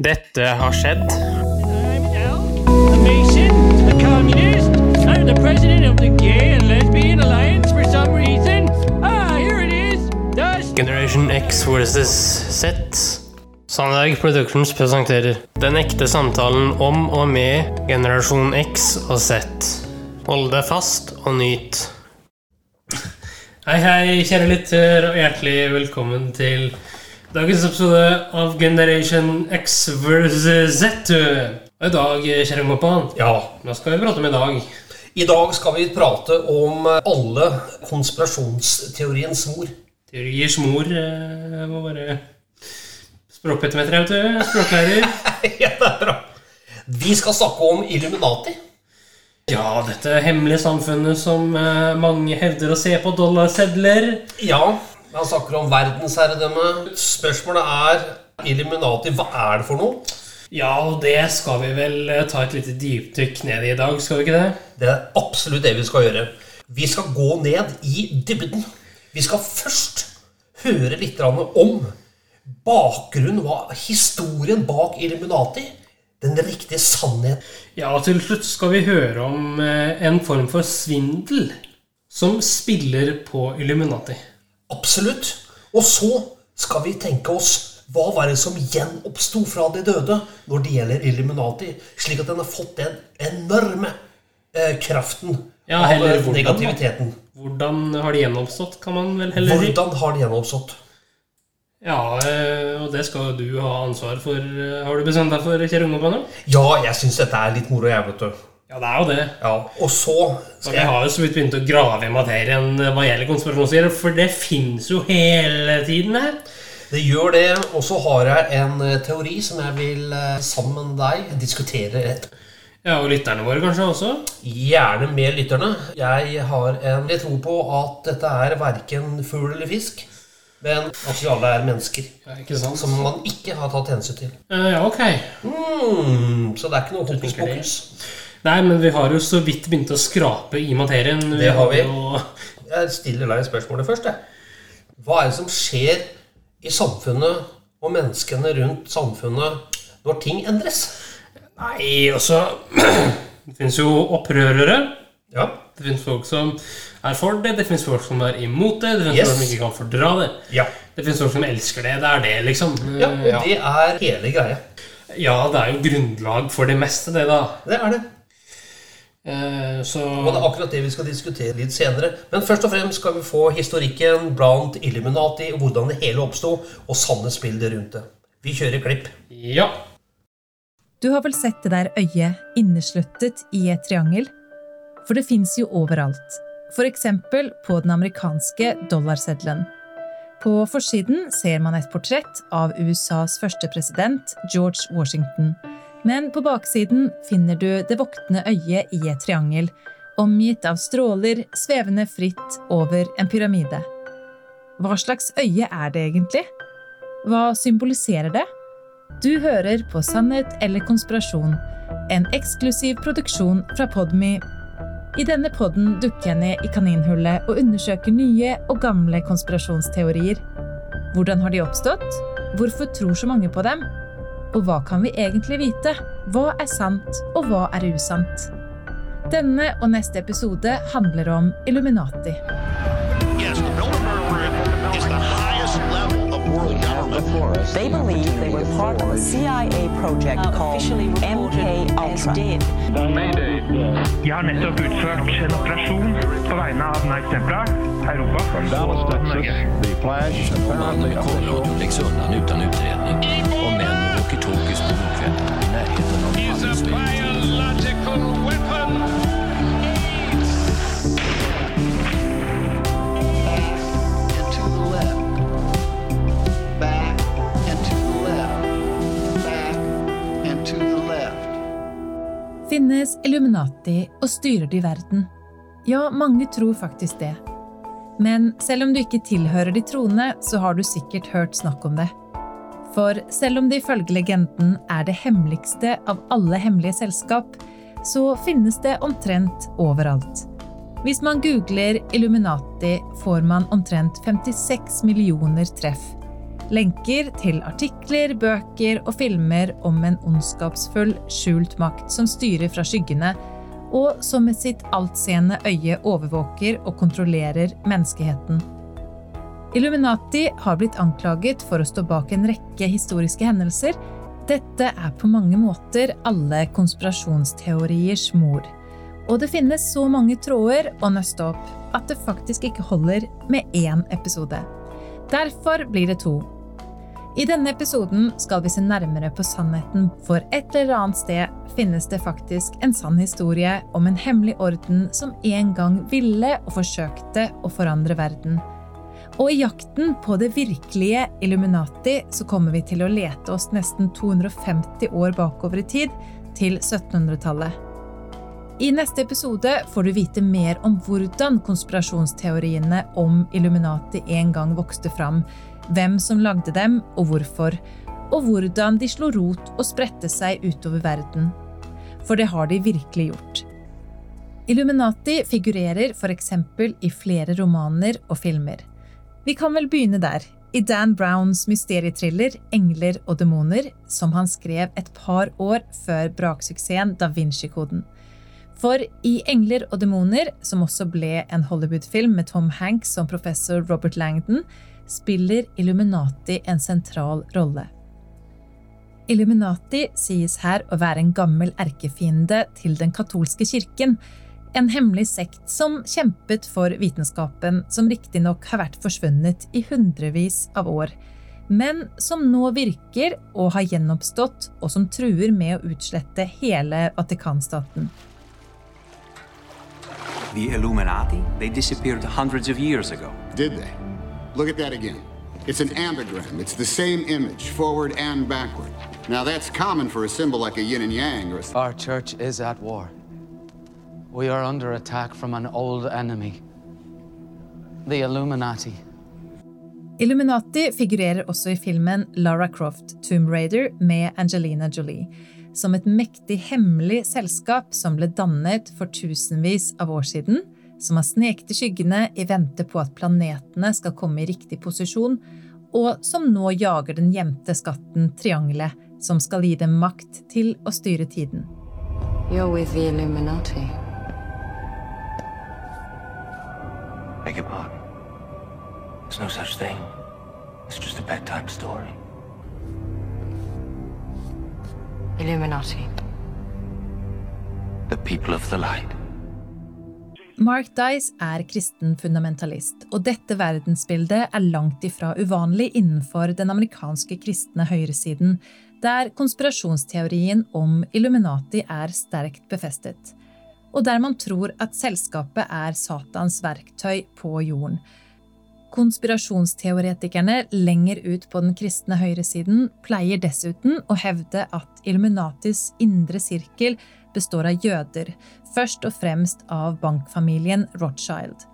Dette har skjedd. I'm Al, a Mason, a communist. I'm the president of the Gay and Lesbian for some reason. Ah, here it is. Generation X versus Z. Sandberg Productions presenterer Den ekte samtalen om og med generasjon X og Z. Hold deg fast og nyt. Hei, hei, kjære lytter, og hjertelig velkommen til dagens episode av Generation X versus Z. Og i dag, kjære Moppan, Ja, hva skal vi prate om i dag? I dag skal vi prate om alle konspirasjonsteoriens mor. Teoriers mor eh, må bare Språkpetemeter, vet du. Språklærer. ja, det er bra. Vi skal snakke om Illuminati. Ja, dette hemmelige samfunnet som eh, mange hevder å se på dollarsedler. Ja, man snakker om verdensherredømme. Spørsmålet er Illuminati, hva er det for noe? Ja, og det skal vi vel eh, ta et lite dypdykk ned i i dag, skal vi ikke det? Det er absolutt det vi skal gjøre. Vi skal gå ned i dybden. Vi skal først høre litt om bakgrunnen, historien bak Illuminati. Den riktige sannheten. Ja, og til slutt skal vi høre om eh, en form for svindel som spiller på Illuminati. Absolutt. Og så skal vi tenke oss hva var det som gjenoppsto fra de døde når det gjelder Illuminati, slik at den har fått den enorme eh, kraften Ja, heller av negativiteten. Hvordan har det gjenoppstått, kan man vel heller si. Hvordan har det gjenoppstått? Ja, eh, og det skal du ha ansvar for. eh, Har du bestemt deg for, Kjell unge? Ja, jeg syns dette er litt moro, jeg, vet du. Ja, det er jo det. Ja, og så skal vi jeg har jo så vidt begynt å grave i materien eh, hva gjelder konspirasjonsteorier, for det fins jo hele tiden her. Det gjør det. Og så har jeg en eh, teori som jeg vil eh, sammen med deg diskutere Ja, og lytterne våre kanskje også. Gjerne med lytterne. Jeg har en jeg tror på at dette er verken fugl eller fisk, men at vi alle er mennesker. Ja? Som man ikke har tatt hensyn til. Ja, ok. Mm, så det er ikke noe hokus pokus. Nei, men vi har jo så vidt begynt å skrape i materien. Det har vi. Jo, Jeg stiller deg spørsmålet først. Jeg. Hva er det som skjer i samfunnet og menneskene rundt samfunnet når ting endres? nei, altså Det fins jo opprørere. Ja, Det fins folk som er for det, det fins folk som er imot det, det fins Yes. folk som ikke kan fordra det. ja. Det fins folk som elsker det. Det er det, liksom. ja og ja. det er hele greia. ja, det er jo grunnlag for det meste, det, da. Det er det. Eh, så Og det er akkurat det vi skal diskutere litt senere. Men først og fremst skal vi få historikken blant Illuminati, og hvordan det hele oppsto, og sannhetsbildet rundt det. Vi kjører klipp. Ja. Du har vel sett det der øyet innesluttet i et triangel? For det fins jo overalt. For eksempel på den amerikanske dollarseddelen. På forsiden ser man et portrett av USAs første president, George Washington. Men på baksiden finner du det voktende øyet i et triangel, omgitt av stråler svevende fritt over en pyramide. Hva slags øye er det egentlig? Hva symboliserer det? Du hører på Sannhet eller konspirasjon, en eksklusiv produksjon fra Podmy. I denne podden dukker jeg ned i kaninhullet og undersøker nye og gamle konspirasjonsteorier. Hvordan har de oppstått? Hvorfor tror så mange på dem? Og hva kan vi egentlig vite? Hva er sant, og hva er usant? Denne og neste episode handler om Illuminati. Yes. They believe they were part of a CIA project called MK Ultra. Jeg har nettopp utført en operasjon på vegne av Night Templar, Europa Dallas, og Norge. The flash apparently undan utan utredning Og män Finnes Illuminati og styrer de verden? Ja, mange tror faktisk det. Men selv om du ikke tilhører de troende, så har du sikkert hørt snakk om det. For selv om det ifølge legenden er det hemmeligste av alle hemmelige selskap, så finnes det omtrent overalt. Hvis man googler Illuminati, får man omtrent 56 millioner treff. Lenker til artikler, bøker og filmer om en ondskapsfull, skjult makt som styrer fra skyggene, og som med sitt altseende øye overvåker og kontrollerer menneskeheten. Illuminati har blitt anklaget for å stå bak en rekke historiske hendelser. Dette er på mange måter alle konspirasjonsteoriers mor. Og det finnes så mange tråder å nøste opp at det faktisk ikke holder med én episode. Derfor blir det to. I denne episoden skal vi se nærmere på sannheten, for et eller annet sted finnes det faktisk en sann historie om en hemmelig orden som en gang ville og forsøkte å forandre verden. Og i jakten på det virkelige Illuminati så kommer vi til å lete oss nesten 250 år bakover i tid, til 1700-tallet. I neste episode får du vite mer om hvordan konspirasjonsteoriene om Illuminati en gang vokste fram, hvem som lagde dem og hvorfor, og hvordan de slo rot og spredte seg utover verden. For det har de virkelig gjort. Illuminati figurerer f.eks. i flere romaner og filmer. Vi kan vel begynne der, i Dan Browns mysterietriller 'Engler og demoner', som han skrev et par år før braksuksessen Da Vinci-koden. For i 'Engler og demoner', som også ble en Hollywood-film med Tom Hanks som professor Robert Langdon, spiller Illuminati en sentral rolle. Illuminati sies her å være en gammel erkefiende til den katolske kirken, en hemmelig sekt som kjempet for vitenskapen, som riktignok har vært forsvunnet i hundrevis av år, men som nå virker og har gjenoppstått, og som truer med å utslette hele Vatikanstaten. The Illuminati, they disappeared hundreds of years ago. Did they? Look at that again. It's an ambigram. It's the same image, forward and backward. Now that's common for a symbol like a yin and yang or a... Our church is at war. We are under attack from an old enemy. The Illuminati. Illuminati figurerer også i filmen Lara Croft, Tomb Raider med Angelina Jolie, som et mektig hemmelig selskap som ble dannet for tusenvis av år siden, som har sneket i skyggene i vente på at planetene skal komme i riktig posisjon, og som nå jager den gjemte skatten Triangelet, som skal gi dem makt til å styre tiden. You're with the Illuminati. Beg your pardon. There's no such thing. It's just a bedtime story. Illuminati. The people of the light. Mark Dice er kristen fundamentalist, og dette verdensbildet er langt ifra uvanlig innenfor den amerikanske kristne høyresiden, der konspirasjonsteorien om Illuminati er sterkt befestet, og der man tror at selskapet er Satans verktøy på jorden. Konspirasjonsteoretikerne lenger ut på den kristne høyresiden pleier dessuten å hevde at Illuminatis indre sirkel består av jøder, først og fremst av bankfamilien Rothschild.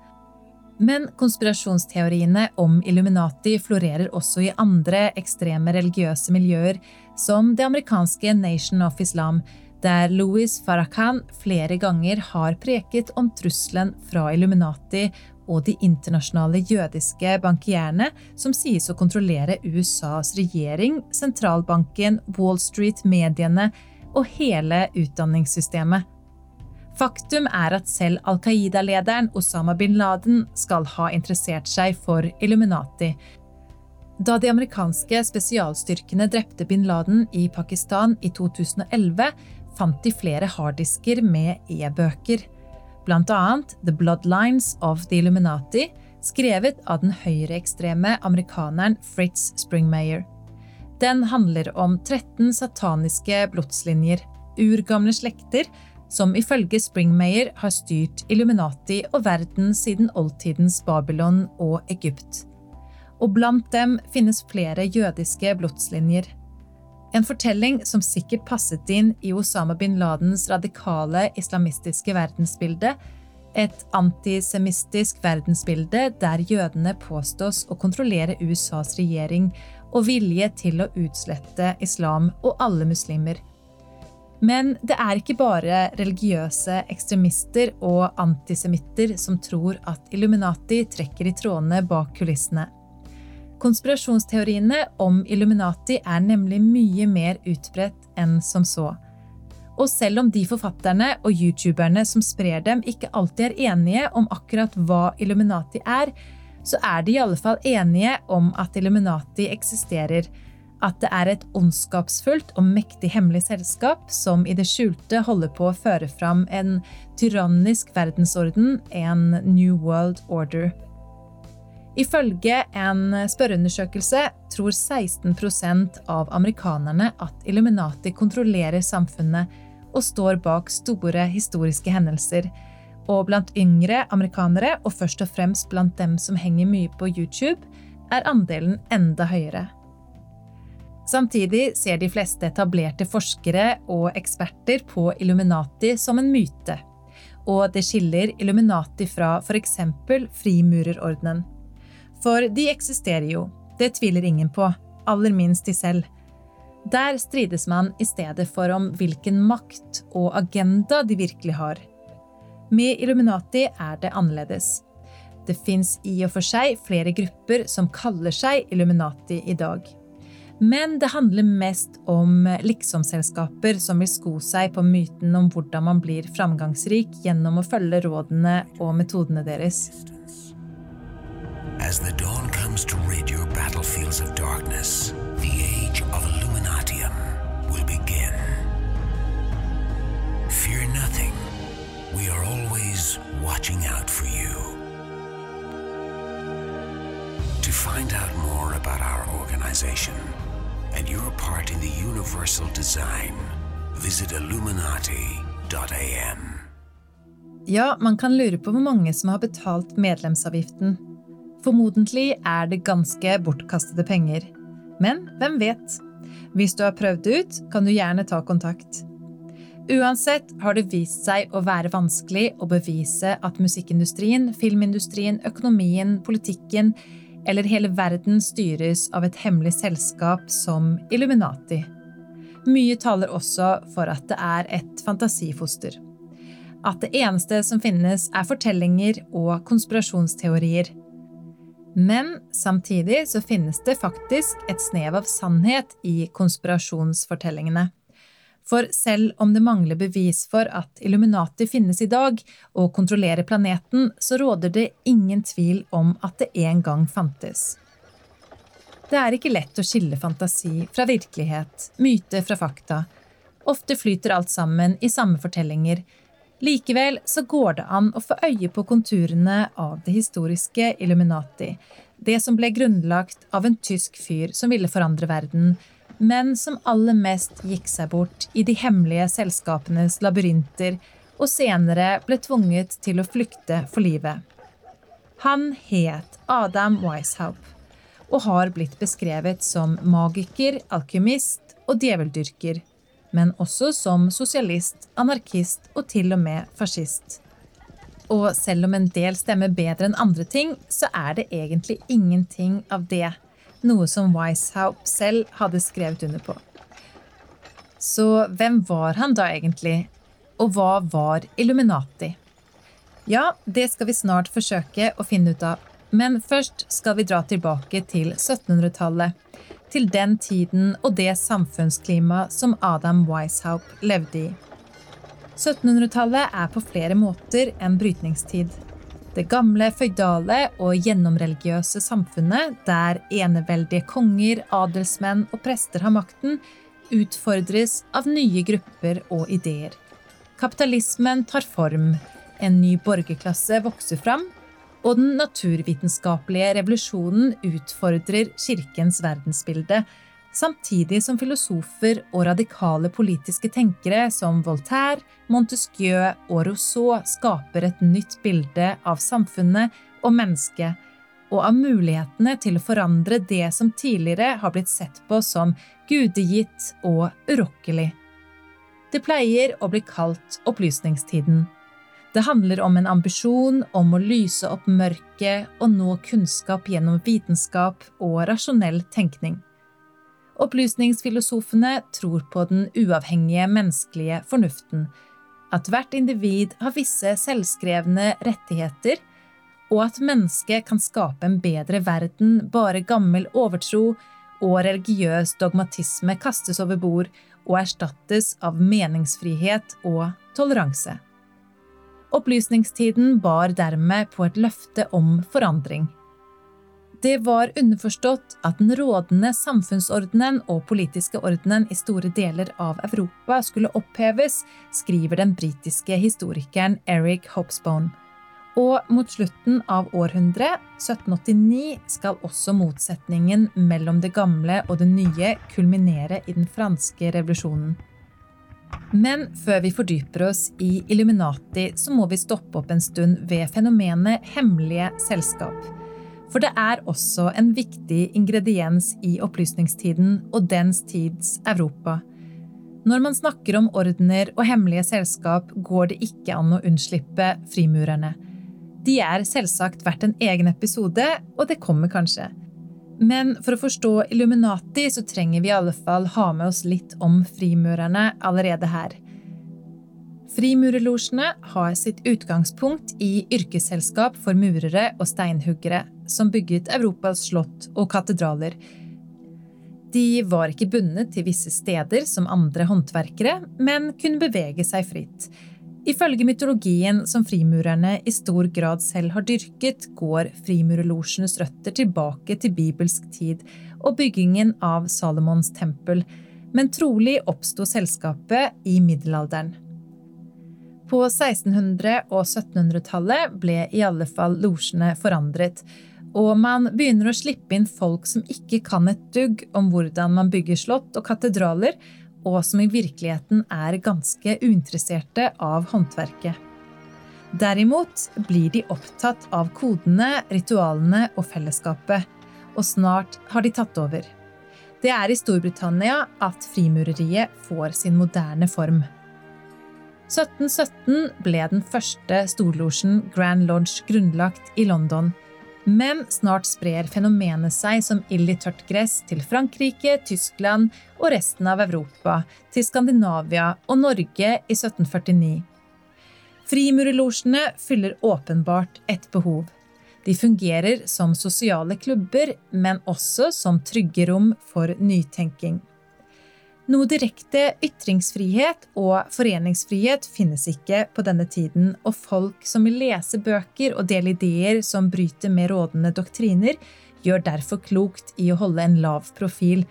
Men konspirasjonsteoriene om Illuminati florerer også i andre ekstreme religiøse miljøer, som det amerikanske Nation of Islam, der Louis Farrakhan flere ganger har preket om trusselen fra Illuminati og de internasjonale jødiske bankierne som sies å kontrollere USAs regjering, sentralbanken, Wall Street-mediene og hele utdanningssystemet. Faktum er at selv Al Qaida-lederen Osama bin Laden skal ha interessert seg for Illuminati. Da de amerikanske spesialstyrkene drepte bin Laden i Pakistan i 2011, fant de flere harddisker med e-bøker bl.a. The Bloodlines of the Illuminati, skrevet av den høyreekstreme amerikaneren Fritz Springmayer. Den handler om 13 sataniske blodslinjer, urgamle slekter, som ifølge Springmayer har styrt Illuminati og verden siden oldtidens Babylon og Egypt. Og blant dem finnes flere jødiske blodslinjer. En fortelling som sikkert passet inn i Osama bin Ladens radikale islamistiske verdensbilde. Et antisemistisk verdensbilde der jødene påstås å kontrollere USAs regjering og vilje til å utslette islam og alle muslimer. Men det er ikke bare religiøse ekstremister og antisemitter som tror at Illuminati trekker i trådene bak kulissene. Konspirasjonsteoriene om Illuminati er nemlig mye mer utbredt enn som så. Og selv om de forfatterne og youtuberne som sprer dem, ikke alltid er enige om akkurat hva Illuminati er, så er de i alle fall enige om at Illuminati eksisterer. At det er et ondskapsfullt og mektig hemmelig selskap som i det skjulte holder på å føre fram en tyrannisk verdensorden, en New World Order. Ifølge en spørreundersøkelse tror 16% av amerikanerne at Illuminati kontrollerer samfunnet og står bak store historiske hendelser. Og blant yngre amerikanere, og først og fremst blant dem som henger mye på YouTube, er andelen enda høyere. Samtidig ser de fleste etablerte forskere og eksperter på Illuminati som en myte. Og det skiller Illuminati fra f.eks. frimurerordenen. For de eksisterer jo, det tviler ingen på, aller minst de selv. Der strides man i stedet for om hvilken makt og agenda de virkelig har. Med Illuminati er det annerledes. Det fins i og for seg flere grupper som kaller seg Illuminati i dag. Men det handler mest om liksomselskaper som vil sko seg på myten om hvordan man blir framgangsrik gjennom å følge rådene og metodene deres. As the dawn comes to rid your battlefields of darkness, the age of Illuminatium will begin. Fear nothing. We are always watching out for you. To find out more about our organization and your part in the universal design, visit illuminati.am. Ja, man kan lure på hvor mange som har betalt medlemsavgiften. Formodentlig er det ganske bortkastede penger. Men hvem vet? Hvis du har prøvd det ut, kan du gjerne ta kontakt. Uansett har det vist seg å være vanskelig å bevise at musikkindustrien, filmindustrien, økonomien, politikken eller hele verden styres av et hemmelig selskap som Illuminati. Mye taler også for at det er et fantasifoster. At det eneste som finnes, er fortellinger og konspirasjonsteorier. Men samtidig så finnes det faktisk et snev av sannhet i konspirasjonsfortellingene. For selv om det mangler bevis for at Illuminati finnes i dag og kontrollerer planeten, så råder det ingen tvil om at det en gang fantes. Det er ikke lett å skille fantasi fra virkelighet, myte fra fakta. Ofte flyter alt sammen i samme fortellinger. Likevel så går det an å få øye på konturene av det historiske Illuminati, det som ble grunnlagt av en tysk fyr som ville forandre verden, men som aller mest gikk seg bort i de hemmelige selskapenes labyrinter og senere ble tvunget til å flykte for livet. Han het Adam Weishaupt og har blitt beskrevet som magiker, alkymist og djeveldyrker, men også som sosialist, anarkist og til og med fascist. Og selv om en del stemmer bedre enn andre ting, så er det egentlig ingenting av det noe som Weishaupt selv hadde skrevet under på. Så hvem var han da egentlig? Og hva var Illuminati? Ja, det skal vi snart forsøke å finne ut av. Men først skal vi dra tilbake til 1700-tallet. Til den tiden og det samfunnsklimaet som Adam Weishaupt levde i. 1700-tallet er på flere måter en brytningstid. Det gamle føydale og gjennomreligiøse samfunnet, der eneveldige konger, adelsmenn og prester har makten, utfordres av nye grupper og ideer. Kapitalismen tar form, en ny borgerklasse vokser fram, og den naturvitenskapelige revolusjonen utfordrer kirkens verdensbilde, samtidig som filosofer og radikale politiske tenkere som Voltaire, Montesquieu og Rousseau skaper et nytt bilde av samfunnet og mennesket, og av mulighetene til å forandre det som tidligere har blitt sett på som gudegitt og urokkelig. Det pleier å bli kalt opplysningstiden. Det handler om en ambisjon om å lyse opp mørket og nå kunnskap gjennom vitenskap og rasjonell tenkning. Opplysningsfilosofene tror på den uavhengige menneskelige fornuften, at hvert individ har visse selvskrevne rettigheter, og at mennesket kan skape en bedre verden bare gammel overtro og religiøs dogmatisme kastes over bord og erstattes av meningsfrihet og toleranse. Opplysningstiden bar dermed på et løfte om forandring. Det var underforstått at den rådende samfunnsordenen og politiske ordenen i store deler av Europa skulle oppheves, skriver den britiske historikeren Eric Hopsbone. Og mot slutten av århundret, 1789, skal også motsetningen mellom det gamle og det nye kulminere i den franske revolusjonen. Men før vi fordyper oss i Illuminati, så må vi stoppe opp en stund ved fenomenet hemmelige selskap. For det er også en viktig ingrediens i opplysningstiden og dens tids Europa. Når man snakker om ordener og hemmelige selskap, går det ikke an å unnslippe frimurerne. De er selvsagt verdt en egen episode, og det kommer kanskje. Men for å forstå Illuminati så trenger vi i alle fall ha med oss litt om frimurerne allerede her. Frimurerlosjene har sitt utgangspunkt i yrkesselskap for murere og steinhuggere, som bygget Europas slott og katedraler. De var ikke bundet til visse steder som andre håndverkere, men kunne bevege seg fritt. Ifølge mytologien som frimurerne i stor grad selv har dyrket, går frimurerlosjenes røtter tilbake til bibelsk tid og byggingen av Salomons tempel, men trolig oppsto selskapet i middelalderen. På 1600- og 1700-tallet ble i alle fall losjene forandret, og man begynner å slippe inn folk som ikke kan et dugg om hvordan man bygger slott og katedraler, og som i virkeligheten er ganske uinteresserte av håndverket. Derimot blir de opptatt av kodene, ritualene og fellesskapet, og snart har de tatt over. Det er i Storbritannia at frimureriet får sin moderne form. 1717 ble den første storlosjen Grand Lodge grunnlagt i London, men snart sprer fenomenet seg som ild i tørt gress til Frankrike, Tyskland og resten av Europa, til Skandinavia og Norge i 1749. Frimurelosjene fyller åpenbart et behov. De fungerer som sosiale klubber, men også som trygge rom for nytenking. Noe direkte ytringsfrihet og foreningsfrihet finnes ikke på denne tiden, og folk som vil lese bøker og dele ideer som bryter med rådende doktriner, gjør derfor klokt i å holde en lav profil,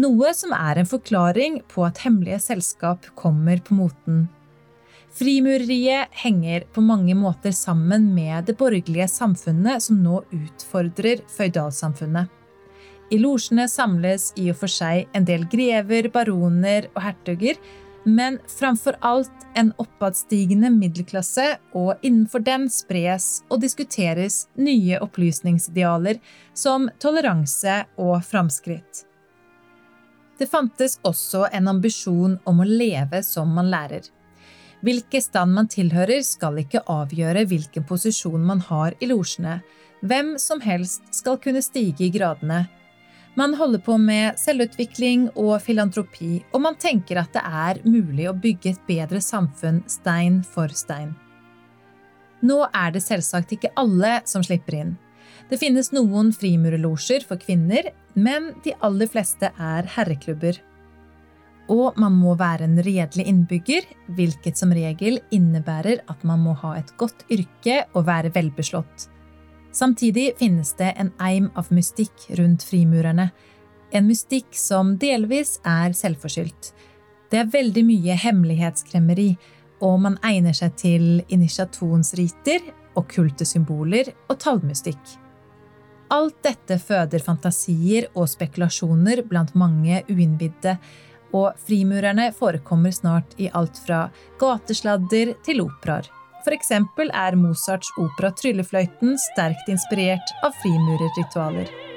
noe som er en forklaring på at hemmelige selskap kommer på moten. Frimureriet henger på mange måter sammen med det borgerlige samfunnet som nå utfordrer føydalsamfunnet. I losjene samles i og for seg en del grever, baroner og hertuger, men framfor alt en oppadstigende middelklasse, og innenfor den spres og diskuteres nye opplysningsidealer som toleranse og framskritt. Det fantes også en ambisjon om å leve som man lærer. Hvilken stand man tilhører, skal ikke avgjøre hvilken posisjon man har i losjene. Hvem som helst skal kunne stige i gradene, man holder på med selvutvikling og filantropi, og man tenker at det er mulig å bygge et bedre samfunn stein for stein. Nå er det selvsagt ikke alle som slipper inn. Det finnes noen frimurelosjer for kvinner, men de aller fleste er herreklubber. Og man må være en redelig innbygger, hvilket som regel innebærer at man må ha et godt yrke og være velbeslått. Samtidig finnes det en eim av mystikk rundt frimurerne. En mystikk som delvis er selvforskyldt. Det er veldig mye hemmelighetskremmeri, og man egner seg til initiatonsriter, okkulte symboler og tallmystikk. Alt dette føder fantasier og spekulasjoner blant mange uinnvidde, og frimurerne forekommer snart i alt fra gatesladder til operaer. Eksempel er Mozarts opera 'Tryllefløyten' sterkt inspirert av frimurerritualer.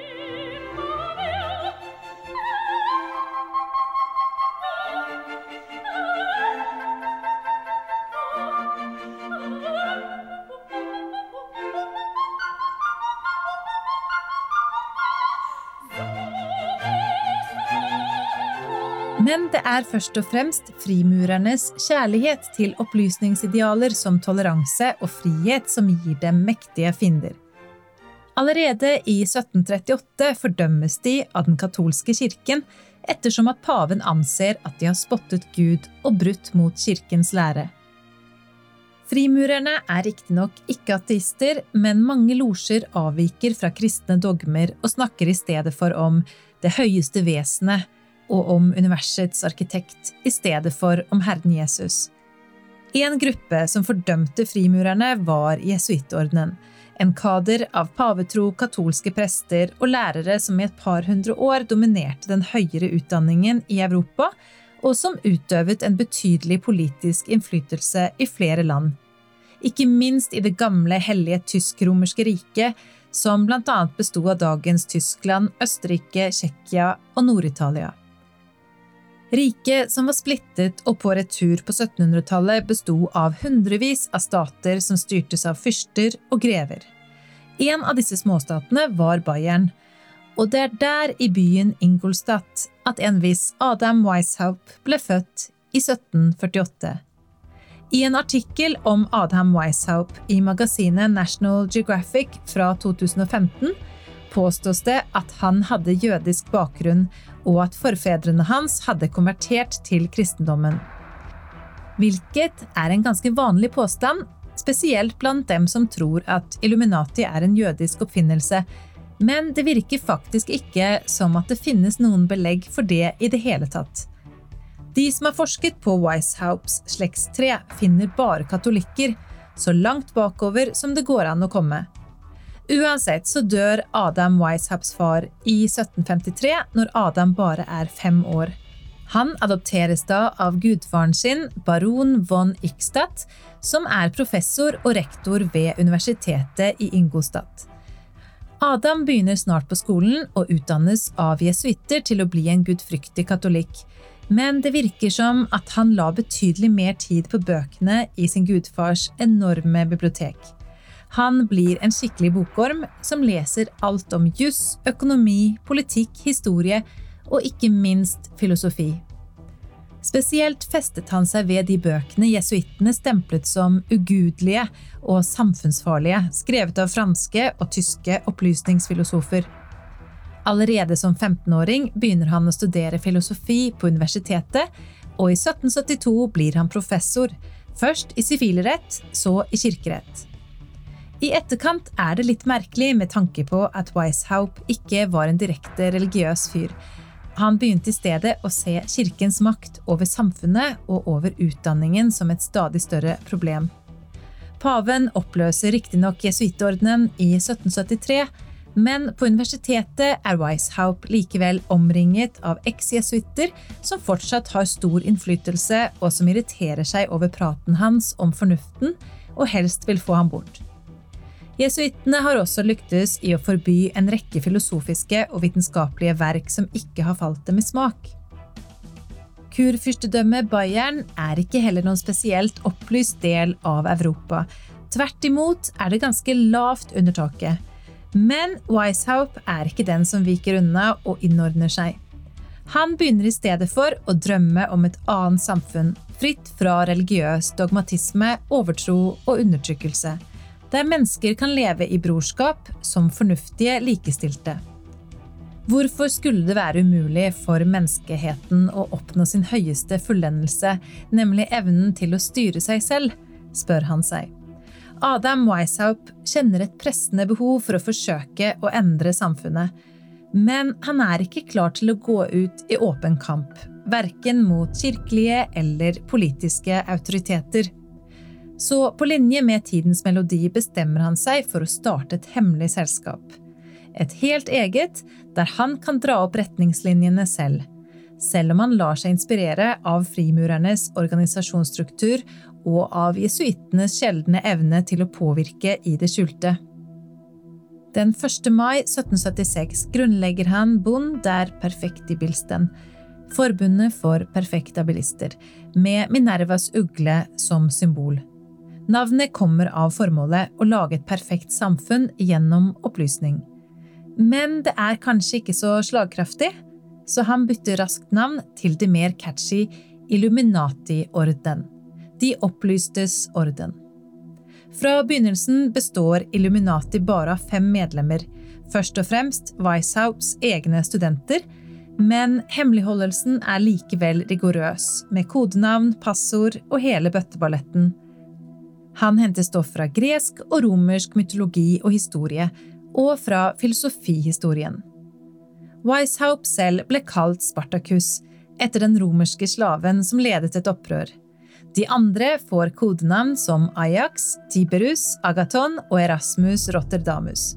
Det er først og fremst frimurernes kjærlighet til opplysningsidealer som toleranse og frihet som gir dem mektige fiender. Allerede i 1738 fordømmes de av den katolske kirken ettersom at paven anser at de har spottet Gud og brutt mot kirkens lære. Frimurerne er riktignok ikke ateister, men mange losjer avviker fra kristne dogmer og snakker i stedet for om det høyeste vesenet og om universets arkitekt i stedet for om Herren Jesus. En gruppe som fordømte frimurerne, var jesuittordenen, en kader av pavetro katolske prester og lærere som i et par hundre år dominerte den høyere utdanningen i Europa, og som utøvet en betydelig politisk innflytelse i flere land. Ikke minst i det gamle hellige tysk-romerske riket, som bl.a. besto av dagens Tyskland, Østerrike, Tsjekkia og Nord-Italia. Riket, som var splittet og på retur på 1700-tallet, besto av hundrevis av stater som styrtes av fyrster og grever. En av disse småstatene var Bayern, og det er der i byen Ingolstadt at en viss Adam Weishaupt ble født i 1748. I en artikkel om Adam Weishaupt i magasinet National Geographic fra 2015 påstås det at han hadde jødisk bakgrunn, og at forfedrene hans hadde konvertert til kristendommen. Hvilket er en ganske vanlig påstand, spesielt blant dem som tror at Illuminati er en jødisk oppfinnelse, men det virker faktisk ikke som at det finnes noen belegg for det i det hele tatt. De som har forsket på Weishaupts slektstre, finner bare katolikker, så langt bakover som det går an å komme. Uansett så dør Adam Weishaps far i 1753, når Adam bare er fem år. Han adopteres da av gudfaren sin, baron von Ickstadt, som er professor og rektor ved universitetet i Ingolstadt. Adam begynner snart på skolen og utdannes av jesuitter til å bli en gudfryktig katolikk, men det virker som at han la betydelig mer tid på bøkene i sin gudfars enorme bibliotek. Han blir en skikkelig bokorm som leser alt om juss, økonomi, politikk, historie og ikke minst filosofi. Spesielt festet han seg ved de bøkene jesuittene stemplet som ugudelige og samfunnsfarlige, skrevet av franske og tyske opplysningsfilosofer. Allerede som 15-åring begynner han å studere filosofi på universitetet, og i 1772 blir han professor, først i sivilrett, så i kirkerett. I etterkant er det litt merkelig med tanke på at Weishaupt ikke var en direkte religiøs fyr. Han begynte i stedet å se kirkens makt over samfunnet og over utdanningen som et stadig større problem. Paven oppløser riktignok jesuittordenen i 1773, men på universitetet er Weishaupt likevel omringet av eks-jesuitter som fortsatt har stor innflytelse, og som irriterer seg over praten hans om fornuften og helst vil få ham bort. Jesuittene har også lyktes i å forby en rekke filosofiske og vitenskapelige verk som ikke har falt dem i smak. Kurfyrstedømmet Bayern er ikke heller noen spesielt opplyst del av Europa. Tvert imot er det ganske lavt under taket. Men Weishaupt er ikke den som viker unna og innordner seg. Han begynner i stedet for å drømme om et annet samfunn, fritt fra religiøs dogmatisme, overtro og undertrykkelse der mennesker kan leve i brorskap som fornuftige likestilte. Hvorfor skulle det være umulig for menneskeheten å oppnå sin høyeste fullendelse, nemlig evnen til å styre seg selv, spør han seg. Adam Weishaupt kjenner et pressende behov for å forsøke å endre samfunnet, men han er ikke klar til å gå ut i åpen kamp, verken mot kirkelige eller politiske autoriteter. Så på linje med tidens melodi bestemmer han seg for å starte et hemmelig selskap. Et helt eget, der han kan dra opp retningslinjene selv. Selv om han lar seg inspirere av frimurernes organisasjonsstruktur og av jesuittenes sjeldne evne til å påvirke i det skjulte. Den 1. mai 1776 grunnlegger han Bond der Perfektibilsten, Forbundet for perfektabilister, med Minervas ugle som symbol. Navnet kommer av formålet å lage et perfekt samfunn gjennom opplysning. Men det er kanskje ikke så slagkraftig? så han bytter raskt navn til det mer catchy Illuminati-orden. De opplystes orden. Fra begynnelsen består Illuminati bare av fem medlemmer, først og fremst Weishaups egne studenter, men hemmeligholdelsen er likevel rigorøs, med kodenavn, passord og hele bøtteballetten. Han henter stoff fra gresk og romersk mytologi og historie, og fra filosofihistorien. Weishaupt selv ble kalt Spartacus, etter den romerske slaven som ledet et opprør. De andre får kodenavn som Ajax, Tiberus, Agaton og Erasmus Rotterdamus.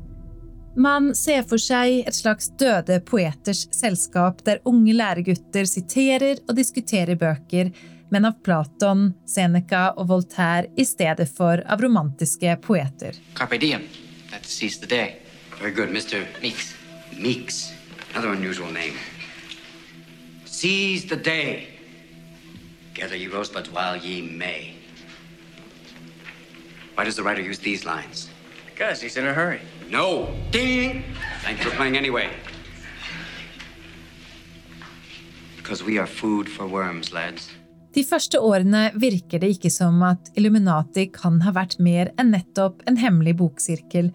Man ser for seg et slags døde poeters selskap der unge læregutter siterer og diskuterer bøker, men av Platon, Seneca og Voltaire i stedet for av romantiske poeter. Carpe diem. Let's seize the day. Very good, Mr. Meeks. Meeks. Another unusual name. Seize the day. Gather ye rosebuds while ye may. Why does the writer use these lines? Because he's in a hurry. No! Ding! Thanks for playing anyway. Because we are food for worms, lads. De første årene virker det ikke som at Illuminati kan ha vært mer enn nettopp en hemmelig boksirkel,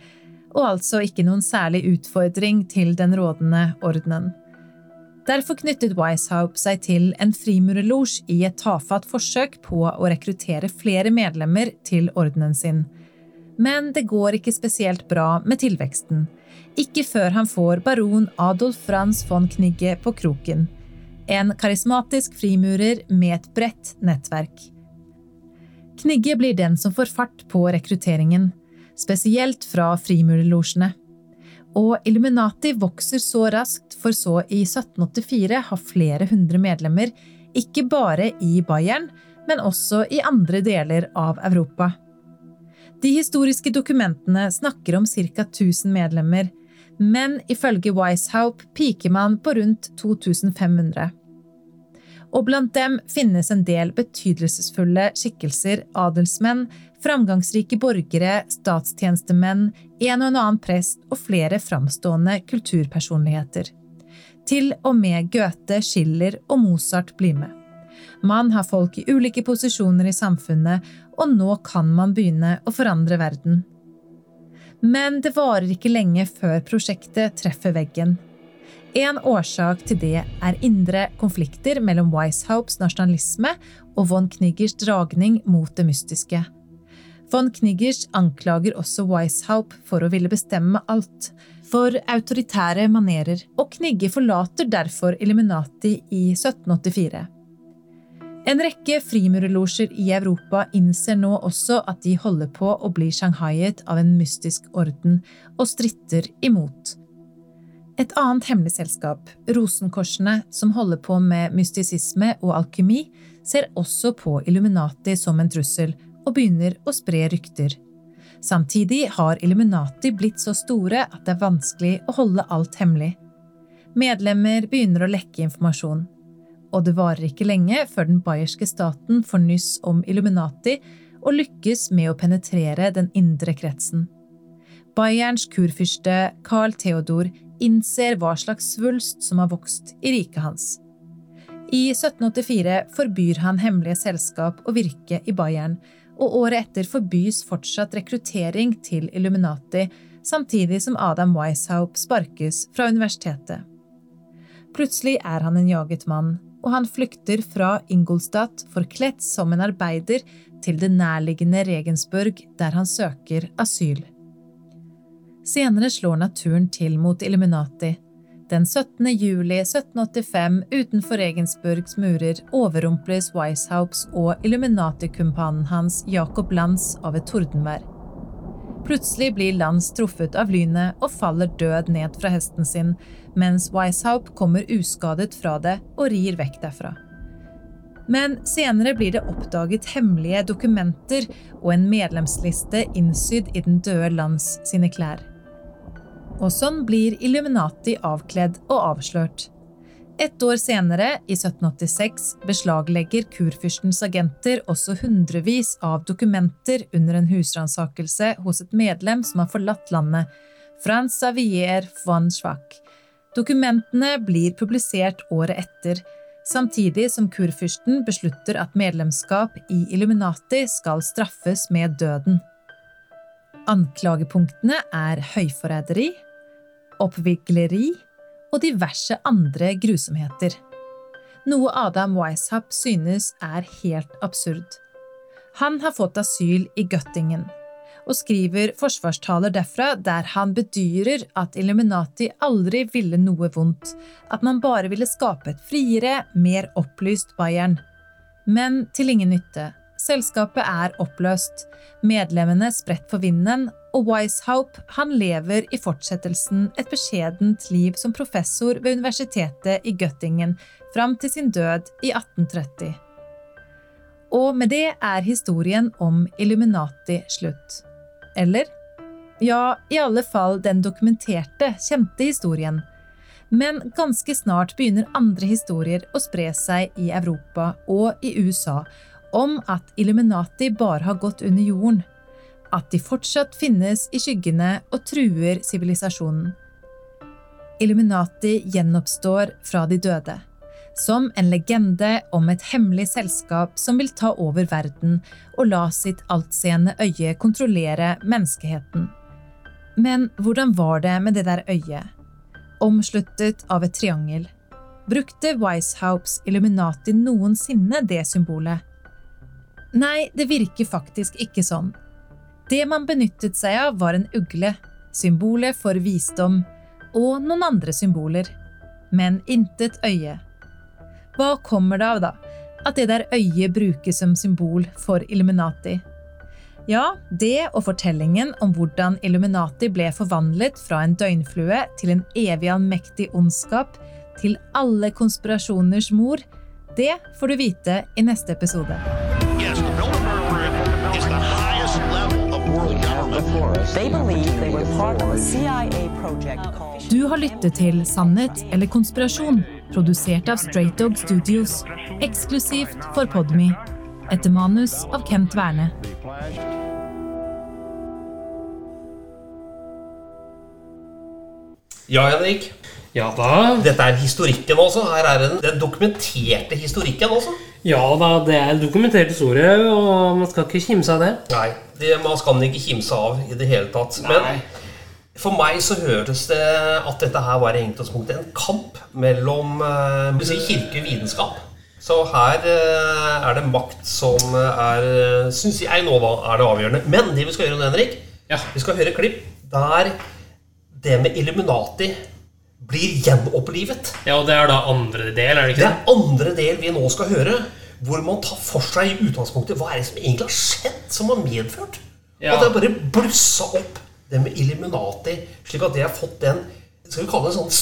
og altså ikke noen særlig utfordring til den rådende ordenen. Derfor knyttet Weishaupt seg til en frimurerlosj i et tafatt forsøk på å rekruttere flere medlemmer til ordenen sin. Men det går ikke spesielt bra med tilveksten. Ikke før han får baron Adolf Franz von Knigge på kroken. En karismatisk frimurer med et bredt nettverk. Knigge blir den som får fart på rekrutteringen, spesielt fra frimurerlosjene. Og Illuminati vokser så raskt for så i 1784 har flere hundre medlemmer, ikke bare i Bayern, men også i andre deler av Europa. De historiske dokumentene snakker om ca. 1000 medlemmer, men ifølge Weishaupt piker man på rundt 2500. Og blant dem finnes en del betydelsesfulle skikkelser, adelsmenn, framgangsrike borgere, statstjenestemenn, en og en annen prest og flere framstående kulturpersonligheter. Til og med Goethe, Schiller og Mozart blir med. Man har folk i ulike posisjoner i samfunnet, og nå kan man begynne å forandre verden. Men det varer ikke lenge før prosjektet treffer veggen. En årsak til det er indre konflikter mellom Weishaupts nasjonalisme og von Kniggers dragning mot det mystiske. Von Kniggers anklager også Weishaupt for å ville bestemme alt, for autoritære manerer, og Knigge forlater derfor Illuminati i 1784. En rekke frimurerlosjer i Europa innser nå også at de holder på å bli shanghaiet av en mystisk orden, og stritter imot. Et annet hemmelig selskap, Rosenkorsene, som holder på med mystisisme og alkymi, ser også på Illuminati som en trussel, og begynner å spre rykter. Samtidig har Illuminati blitt så store at det er vanskelig å holde alt hemmelig. Medlemmer begynner å lekke informasjon. Og det varer ikke lenge før den bayerske staten får nyss om Illuminati og lykkes med å penetrere den indre kretsen. Bayerns kurfyrste Carl Theodor innser hva slags svulst som har vokst i riket hans. I 1784 forbyr han hemmelige selskap å virke i Bayern, og året etter forbys fortsatt rekruttering til Illuminati, samtidig som Adam Weishaupt sparkes fra universitetet. Plutselig er han en jaget mann, og han flykter fra Ingolstadt forkledt som en arbeider til det nærliggende Regensburg, der han søker asyl. Senere slår naturen til mot Illuminati. Den 17. juli 1785 utenfor Regensburgs murer overrumples Weishaupts og Illuminati-kumpanen hans Jacob Lanz av et tordenvær. Plutselig blir Lanz truffet av lynet og faller død ned fra hesten sin, mens Weishaupt kommer uskadet fra det og rir vekk derfra. Men senere blir det oppdaget hemmelige dokumenter og en medlemsliste innsydd i den døde Lanz sine klær. Og sånn blir Illuminati avkledd og avslørt. Et år senere, i 1786, beslaglegger kurfyrstens agenter også hundrevis av dokumenter under en husransakelse hos et medlem som har forlatt landet, Frans Xavier von Schwach. Dokumentene blir publisert året etter, samtidig som kurfyrsten beslutter at medlemskap i Illuminati skal straffes med døden. Anklagepunktene er høyforræderi, oppvigleri og diverse andre grusomheter. Noe Adam Weishaupt synes er helt absurd. Han har fått asyl i Göttingen og skriver forsvarstaler derfra der han bedyrer at Illuminati aldri ville noe vondt, at man bare ville skape et friere, mer opplyst Bayern. Men til ingen nytte. Selskapet er oppløst, medlemmene spredt for vinden, og Weishaupt han lever i fortsettelsen et beskjedent liv som professor ved universitetet i Göttingen fram til sin død i 1830. Og med det er historien om Illuminati slutt. Eller? Ja, i alle fall den dokumenterte, kjente historien. Men ganske snart begynner andre historier å spre seg i Europa og i USA om at Illuminati bare har gått under jorden. At de fortsatt finnes i skyggene og truer sivilisasjonen. Illuminati gjenoppstår fra de døde som en legende om et hemmelig selskap som vil ta over verden og la sitt altseende øye kontrollere menneskeheten. Men hvordan var det med det der øyet? Omsluttet av et triangel. Brukte Weishaupts Illuminati noensinne det symbolet? Nei, det virker faktisk ikke sånn. Det man benyttet seg av, var en ugle, symbolet for visdom, og noen andre symboler. Men intet øye. Hva kommer det av, da? At det der øyet brukes som symbol for Illuminati? Ja, det og fortellingen om hvordan Illuminati ble forvandlet fra en døgnflue til en evig allmektig ondskap, til alle konspirasjoners mor, det får du vite i neste episode. Du har lyttet til Sannhet eller konspirasjon, produsert av Straight Dog Studios, eksklusivt for Podme. Etter manus av Kent Werne. Ja, Henrik. Ja da. Dette er historikken også. Her er den, den dokumenterte historikken også. Ja da, det er dokumentert historie, og man skal ikke kimse av det. Nei, det, man skal den ikke kimse av i det hele tatt. Men for meg så hørtes det at dette her var i utgangspunktet en kamp mellom eh, si, kirke og vitenskap. Så her eh, er det makt som er, syns jeg nå da, er det avgjørende. Men det vi skal gjøre nå, Henrik, vi skal høre klipp der det med Illuminati blir gjenopplivet. Ja, og det er da andre del, er det Det ikke er det? andre del vi nå skal høre, hvor man tar for seg i utgangspunktet hva er det som egentlig har skjedd, som har medført. Ja. At det har bare blussa opp det med Illuminati, slik at det har fått den skal vi kalle det en sånn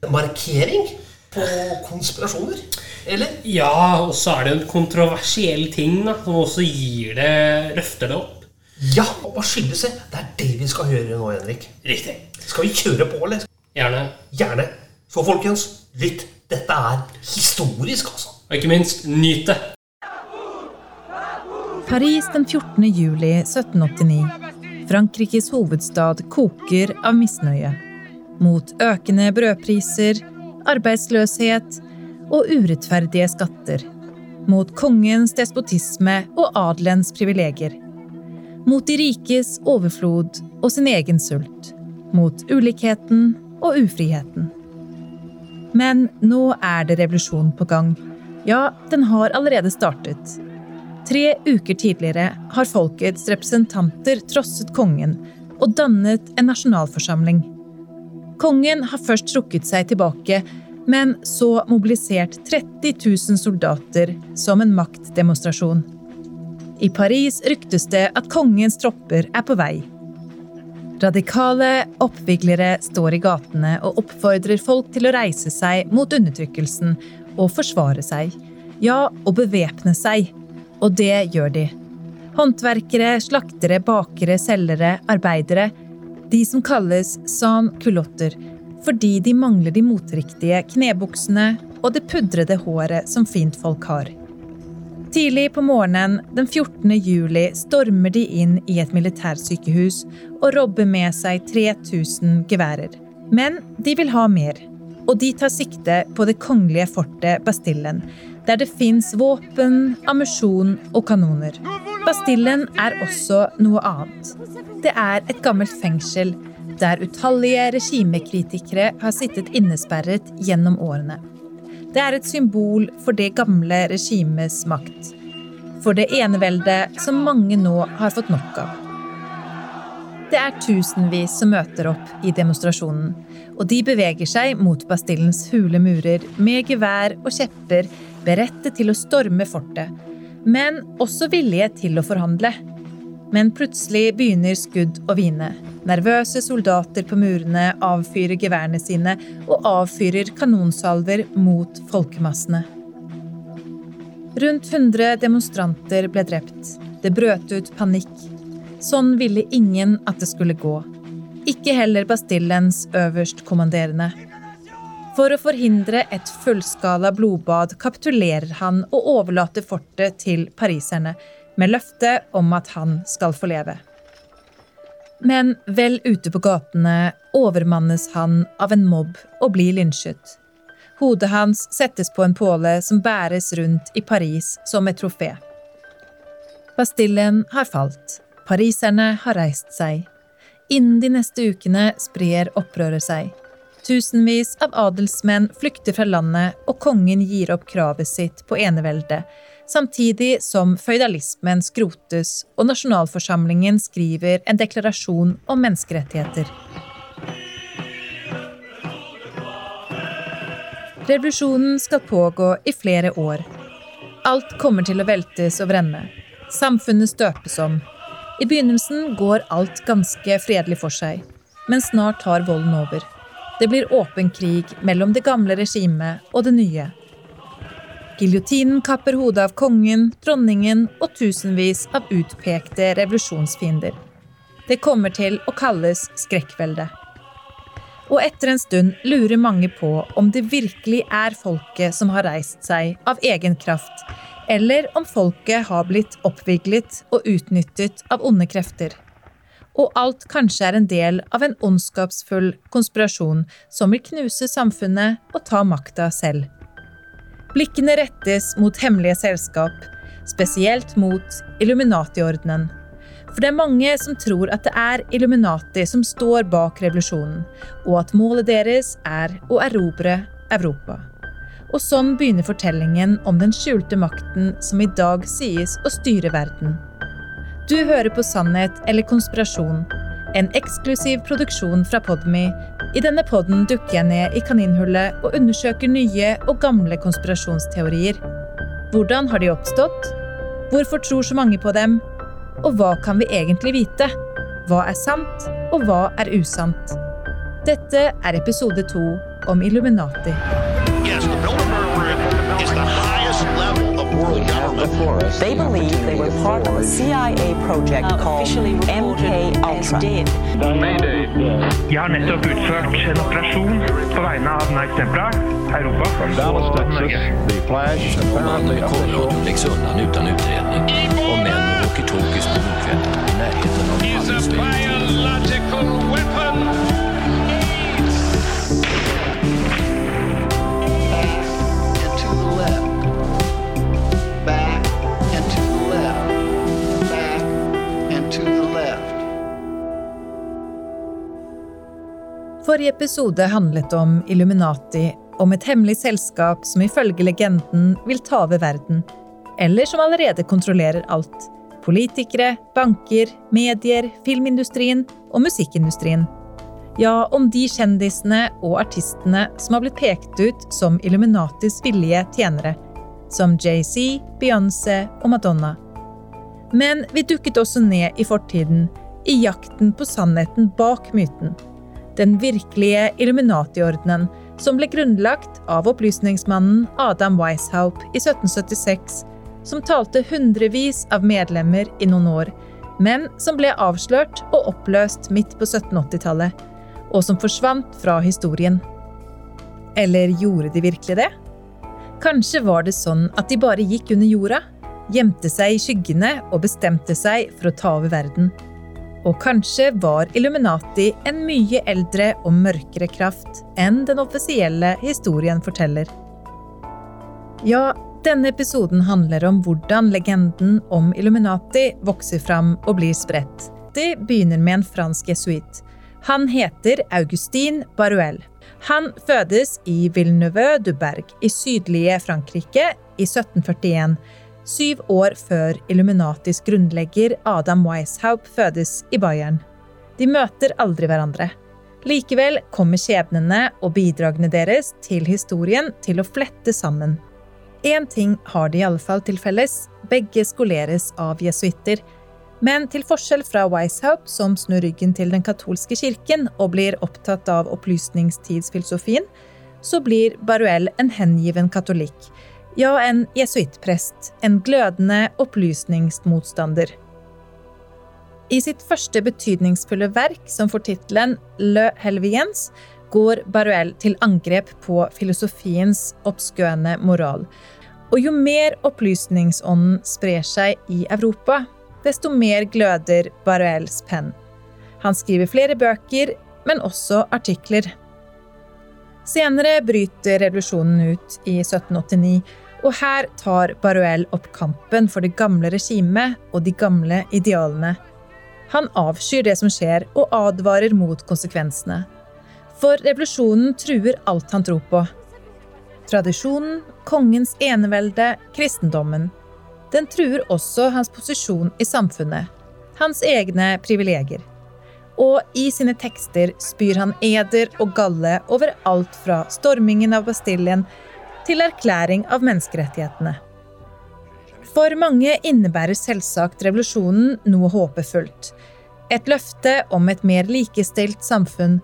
stjernemarkering på konspirasjoner. Eller? Ja, og så er det en kontroversiell ting da, som også gir det løfter det opp. Ja, og hva skyldes det? Det er det vi skal høre nå, Henrik. Riktig. Skal vi kjøre på, eller? Gjerne. Gjerne. Så folkens, lytt. Dette er historisk, altså. Og ikke minst, nyt det. Paris den 14. juli 1789. Frankrikes hovedstad koker av misnøye. Mot økende brødpriser, arbeidsløshet og urettferdige skatter. Mot kongens despotisme og adelens privilegier. Mot de rikes overflod og sin egen sult. Mot ulikheten og ufriheten. Men nå er det revolusjon på gang. Ja, den har allerede startet. Tre uker tidligere har folkets representanter trosset kongen og dannet en nasjonalforsamling. Kongen har først trukket seg tilbake, men så mobilisert 30 000 soldater som en maktdemonstrasjon. I Paris ryktes det at kongens tropper er på vei. Radikale oppviglere står i gatene og oppfordrer folk til å reise seg mot undertrykkelsen og forsvare seg. Ja, og bevæpne seg. Og det gjør de. Håndverkere, slaktere, bakere, selgere, arbeidere. De som kalles san kulotter fordi de mangler de moteriktige knebuksene og det pudrede håret som fint folk har. Tidlig på morgenen den 14. juli stormer de inn i et militærsykehus og robber med seg 3000 geværer. Men de vil ha mer, og de tar sikte på det kongelige fortet Bastillen, der det fins våpen, ammunisjon og kanoner. Bastillen er også noe annet. Det er et gammelt fengsel der utallige regimekritikere har sittet innesperret gjennom årene. Det er et symbol for det gamle regimets makt. For det eneveldet som mange nå har fått nok av. Det er tusenvis som møter opp i demonstrasjonen, og de beveger seg mot Bastillens hule murer med gevær og kjepper beredte til å storme fortet, men også villige til å forhandle. Men plutselig begynner skudd å hvine. Nervøse soldater på murene avfyrer geværene sine og avfyrer kanonsalver mot folkemassene. Rundt 100 demonstranter ble drept. Det brøt ut panikk. Sånn ville ingen at det skulle gå. Ikke heller Bastillens øverstkommanderende. For å forhindre et fullskala blodbad kapitulerer han og overlater fortet til pariserne, med løfte om at han skal få leve. Men vel ute på gatene overmannes han av en mobb og blir lynsjet. Hodet hans settes på en påle som bæres rundt i Paris som et trofé. Bastillen har falt. Pariserne har reist seg. Innen de neste ukene sprer opprøret seg. Tusenvis av adelsmenn flykter fra landet, og kongen gir opp kravet sitt på eneveldet, samtidig som føydalismen skrotes og nasjonalforsamlingen skriver en deklarasjon om menneskerettigheter. Revolusjonen skal pågå i flere år. Alt kommer til å veltes og ende. Samfunnet støpes om. I begynnelsen går alt ganske fredelig for seg, men snart tar volden over. Det blir åpen krig mellom det gamle regimet og det nye. Giljotinen kapper hodet av kongen, dronningen og tusenvis av utpekte revolusjonsfiender. Det kommer til å kalles skrekkvelde. Og etter en stund lurer mange på om det virkelig er folket som har reist seg av egen kraft, eller om folket har blitt oppviglet og utnyttet av onde krefter og alt kanskje er en del av en ondskapsfull konspirasjon som vil knuse samfunnet og ta makta selv. Blikkene rettes mot hemmelige selskap, spesielt mot Illuminati-ordenen. For det er mange som tror at det er Illuminati som står bak revolusjonen, og at målet deres er å erobre Europa. Og sånn begynner fortellingen om den skjulte makten som i dag sies å styre verden. Du hører på Sannhet eller konspirasjon, en eksklusiv produksjon fra Podme. I denne podden dukker jeg ned i kaninhullet og undersøker nye og gamle konspirasjonsteorier. Hvordan har de oppstått? Hvorfor tror så mange på dem? Og hva kan vi egentlig vite? Hva er sant, og hva er usant? Dette er episode to om Illuminati. Yes, the Bilderberg Group is the highest level. They believe they were part of a CIA project called MK Ultra. Jeg har nettopp utført en operasjon på vegne av Night Templar, Europa. Og Norge. Mannen läggs undan utan utredning. Och män walkie-talkies på Nordkvällen i närheten Forrige episode handlet om Illuminati, om et hemmelig selskap som ifølge legenden vil ta over verden. Eller som allerede kontrollerer alt. Politikere, banker, medier, filmindustrien og musikkindustrien. Ja, om de kjendisene og artistene som har blitt pekt ut som Illuminatis villige tjenere. Som Jay-Z, Beyoncé og Madonna. Men vi dukket også ned i fortiden, i jakten på sannheten bak myten. Den virkelige Illuminati-ordenen, som ble grunnlagt av opplysningsmannen Adam Weishaupt i 1776, som talte hundrevis av medlemmer i noen år, men som ble avslørt og oppløst midt på 1780-tallet, og som forsvant fra historien. Eller gjorde de virkelig det? Kanskje var det sånn at de bare gikk under jorda, gjemte seg i skyggene og bestemte seg for å ta over verden. Og kanskje var Illuminati en mye eldre og mørkere kraft enn den offisielle historien forteller. Ja, denne episoden handler om hvordan legenden om Illuminati vokser fram og blir spredt. Det begynner med en fransk jesuit. Han heter Augustin Baruel. Han fødes i Villeneuve du Berg i sydlige Frankrike i 1741 syv år før Illuminatis grunnlegger Adam Weishaupt fødes i Bayern. De møter aldri hverandre. Likevel kommer skjebnene og bidragene deres til historien til å flette sammen. Én ting har de i alle fall til felles. Begge skoleres av jesuitter. Men til forskjell fra Weishaupt, som snur ryggen til den katolske kirken og blir opptatt av opplysningstidsfilosofien, så blir Baruel en hengiven katolikk ja, en jesuittprest, en glødende opplysningsmotstander. I sitt første betydningsfulle verk, som får tittelen Le Helviens, går Baruel til angrep på filosofiens oppskøende moral. Og jo mer opplysningsånden sprer seg i Europa, desto mer gløder Baruels penn. Han skriver flere bøker, men også artikler. Senere bryter revolusjonen ut i 1789, og her tar Baruel opp kampen for det gamle regimet og de gamle idealene. Han avskyr det som skjer, og advarer mot konsekvensene. For revolusjonen truer alt han tror på. Tradisjonen, kongens enevelde, kristendommen. Den truer også hans posisjon i samfunnet, hans egne privilegier og i sine tekster spyr han eder og galle over alt fra stormingen av Bastillen til erklæring av menneskerettighetene. For mange innebærer selvsagt revolusjonen noe håpefullt. Et løfte om et mer likestilt samfunn.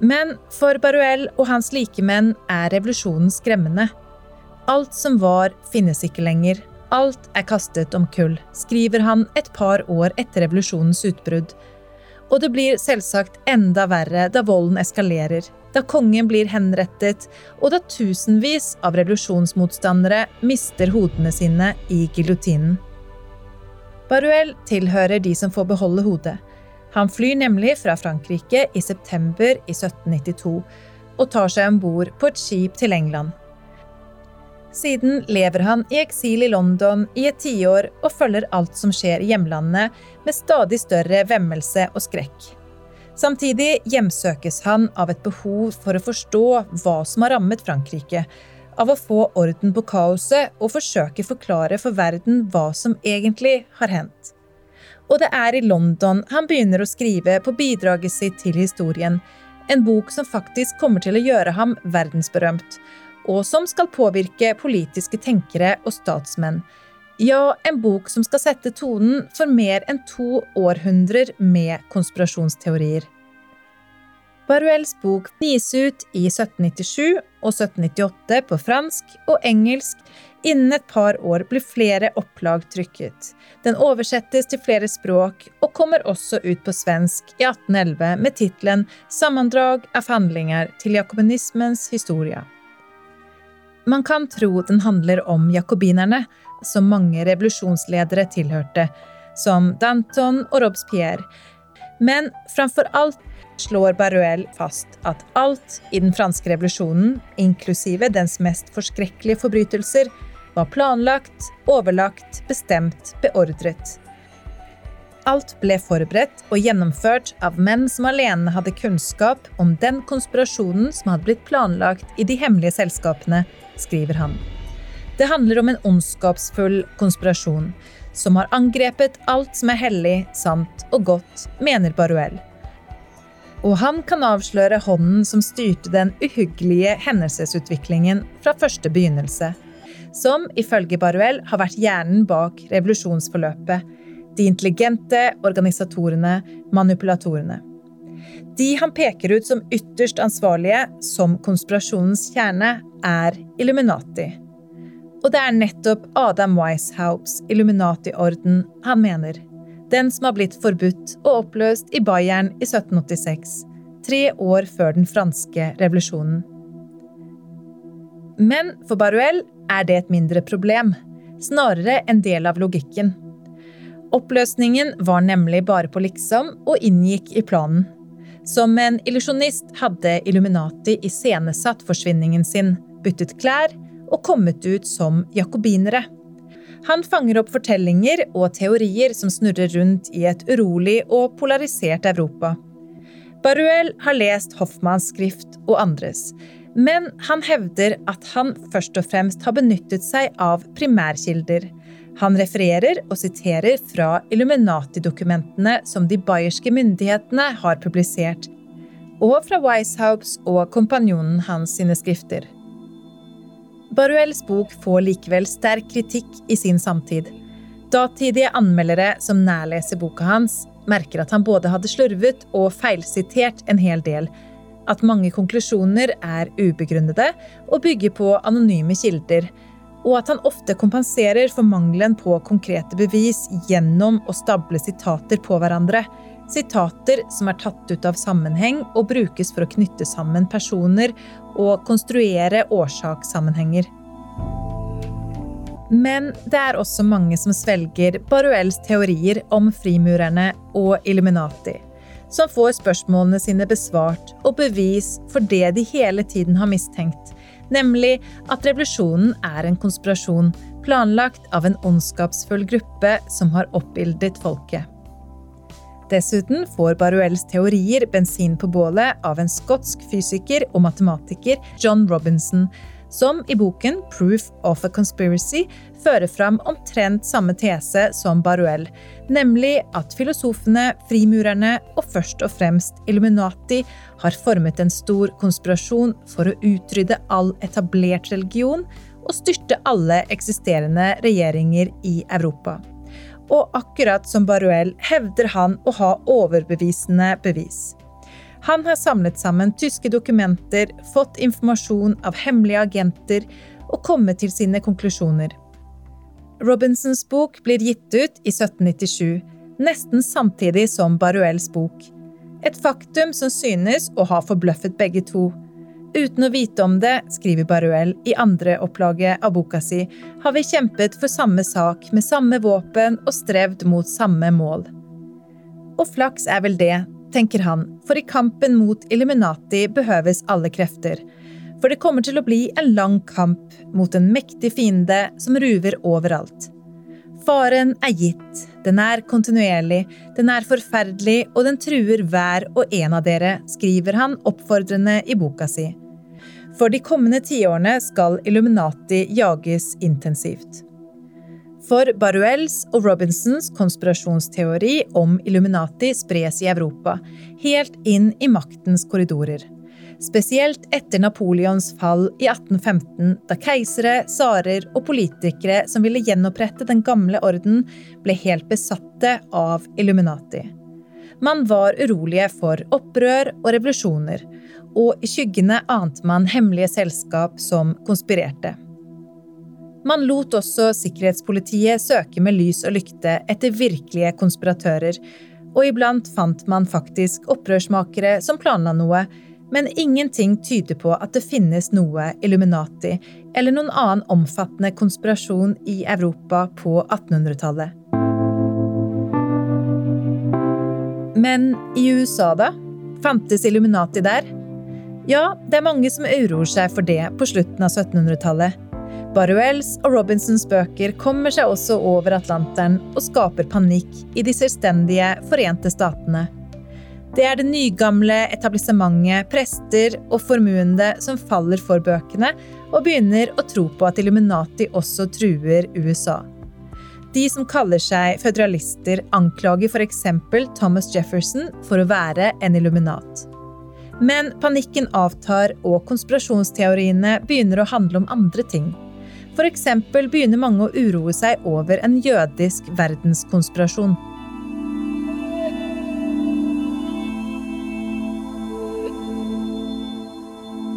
Men for Baruel og hans likemenn er revolusjonen skremmende. Alt som var, finnes ikke lenger. Alt er kastet om kull, skriver han et par år etter revolusjonens utbrudd og det blir selvsagt enda verre da volden eskalerer, da kongen blir henrettet, og da tusenvis av revolusjonsmotstandere mister hodene sine i giljotinen. Baruel tilhører de som får beholde hodet. Han flyr nemlig fra Frankrike i september i 1792 og tar seg om bord på et skip til England. Siden lever han i eksil i London i et tiår og følger alt som skjer i hjemlandet med stadig større vemmelse og skrekk. Samtidig hjemsøkes han av et behov for å forstå hva som har rammet Frankrike, av å få orden på kaoset og forsøke forklare for verden hva som egentlig har hendt. Og det er i London han begynner å skrive på bidraget sitt til historien, en bok som faktisk kommer til å gjøre ham verdensberømt, og som skal påvirke politiske tenkere og statsmenn. Ja, en bok som skal sette tonen for mer enn to århundrer med konspirasjonsteorier. Baruels bok gis ut i 1797 og 1798 på fransk og engelsk. Innen et par år blir flere opplag trykket. Den oversettes til flere språk og kommer også ut på svensk i 1811 med tittelen 'Sammendrag av handlinger til jakobinismens historie'. Man kan tro den handler om jakobinerne, som mange revolusjonsledere tilhørte, som Danton og Robespierre. Men framfor alt slår Baruel fast at alt i den franske revolusjonen, inklusive dens mest forskrekkelige forbrytelser, var planlagt, overlagt, bestemt, beordret. Alt ble forberedt og gjennomført av menn som alene hadde kunnskap om den konspirasjonen som hadde blitt planlagt i de hemmelige selskapene skriver han. Det handler om en ondskapsfull konspirasjon som har angrepet alt som er hellig, sant og godt, mener Baruel. Og han kan avsløre hånden som styrte den uhyggelige hendelsesutviklingen fra første begynnelse. Som ifølge Baruel har vært hjernen bak revolusjonsforløpet. De intelligente organisatorene, manipulatorene. De han peker ut som ytterst ansvarlige, som konspirasjonens kjerne, er Illuminati. Og det er nettopp Adam Weishaupts Illuminati-orden han mener. Den som har blitt forbudt og oppløst i Bayern i 1786, tre år før den franske revolusjonen. Men for Baruel er det et mindre problem, snarere en del av logikken. Oppløsningen var nemlig bare på liksom, og inngikk i planen. Som en illusjonist hadde Illuminati iscenesatt forsvinningen sin, byttet klær og kommet ut som jakobinere. Han fanger opp fortellinger og teorier som snurrer rundt i et urolig og polarisert Europa. Baruel har lest Hoffmanns skrift og andres, men han hevder at han først og fremst har benyttet seg av primærkilder. Han refererer og siterer fra Illuminati-dokumentene som de bayerske myndighetene har publisert, og fra Weishaups og kompanjonen hans sine skrifter. Baruels bok får likevel sterk kritikk i sin samtid. Datidige anmeldere som nærleser boka hans, merker at han både hadde slurvet og feilsitert en hel del, at mange konklusjoner er ubegrunnede og bygger på anonyme kilder, og at han ofte kompenserer for mangelen på konkrete bevis gjennom å stable sitater på hverandre, sitater som er tatt ut av sammenheng og brukes for å knytte sammen personer og konstruere årsakssammenhenger. Men det er også mange som svelger Baruels teorier om frimurerne og Illuminati, som får spørsmålene sine besvart og bevis for det de hele tiden har mistenkt, nemlig at revolusjonen er en konspirasjon planlagt av en ondskapsfull gruppe som har oppbildet folket. Dessuten får Baruels teorier bensin på bålet av en skotsk fysiker og matematiker, John Robinson, som i boken Proof of a Conspiracy fører fram omtrent samme tese som Baruel, nemlig at filosofene, frimurerne og først og fremst Illuminati har formet en stor konspirasjon for å utrydde all etablert religion og styrte alle eksisterende regjeringer i Europa og akkurat som Baruel hevder han å ha overbevisende bevis. Han har samlet sammen tyske dokumenter, fått informasjon av hemmelige agenter og kommet til sine konklusjoner. Robinsons bok blir gitt ut i 1797, nesten samtidig som Baruels bok. Et faktum som synes å ha forbløffet begge to. Uten å vite om det, skriver Baruel i andre opplaget av boka si, har vi kjempet for samme sak med samme våpen og strevd mot samme mål. Og flaks er vel det, tenker han, for i kampen mot Illuminati behøves alle krefter. For det kommer til å bli en lang kamp mot en mektig fiende som ruver overalt. Faren er gitt, den er kontinuerlig, den er forferdelig, og den truer hver og en av dere, skriver han oppfordrende i boka si. For de kommende tiårene skal Illuminati jages intensivt. For Baruels og Robinsons konspirasjonsteori om Illuminati spres i Europa, helt inn i maktens korridorer. Spesielt etter Napoleons fall i 1815, da keisere, tsarer og politikere som ville gjenopprette den gamle orden, ble helt besatte av Illuminati. Man var urolige for opprør og revolusjoner, og i skyggene ante man hemmelige selskap som konspirerte. Man lot også sikkerhetspolitiet søke med lys og lykte etter virkelige konspiratører, og iblant fant man faktisk opprørsmakere som planla noe, men ingenting tyder på at det finnes noe Illuminati eller noen annen omfattende konspirasjon i Europa på 1800-tallet. Men i USA, da? Fantes Illuminati der? Ja, det er mange som uroer seg for det på slutten av 1700-tallet. Baruels og Robinsons bøker kommer seg også over Atlanteren og skaper panikk i de selvstendige Forente statene. Det er det nygamle etablissementet, prester og formuende som faller for bøkene og begynner å tro på at Illuminati også truer USA. De som kaller seg føderalister, anklager f.eks. Thomas Jefferson for å være en illuminat. Men panikken avtar, og konspirasjonsteoriene begynner å handle om andre ting. F.eks. begynner mange å uroe seg over en jødisk verdenskonspirasjon.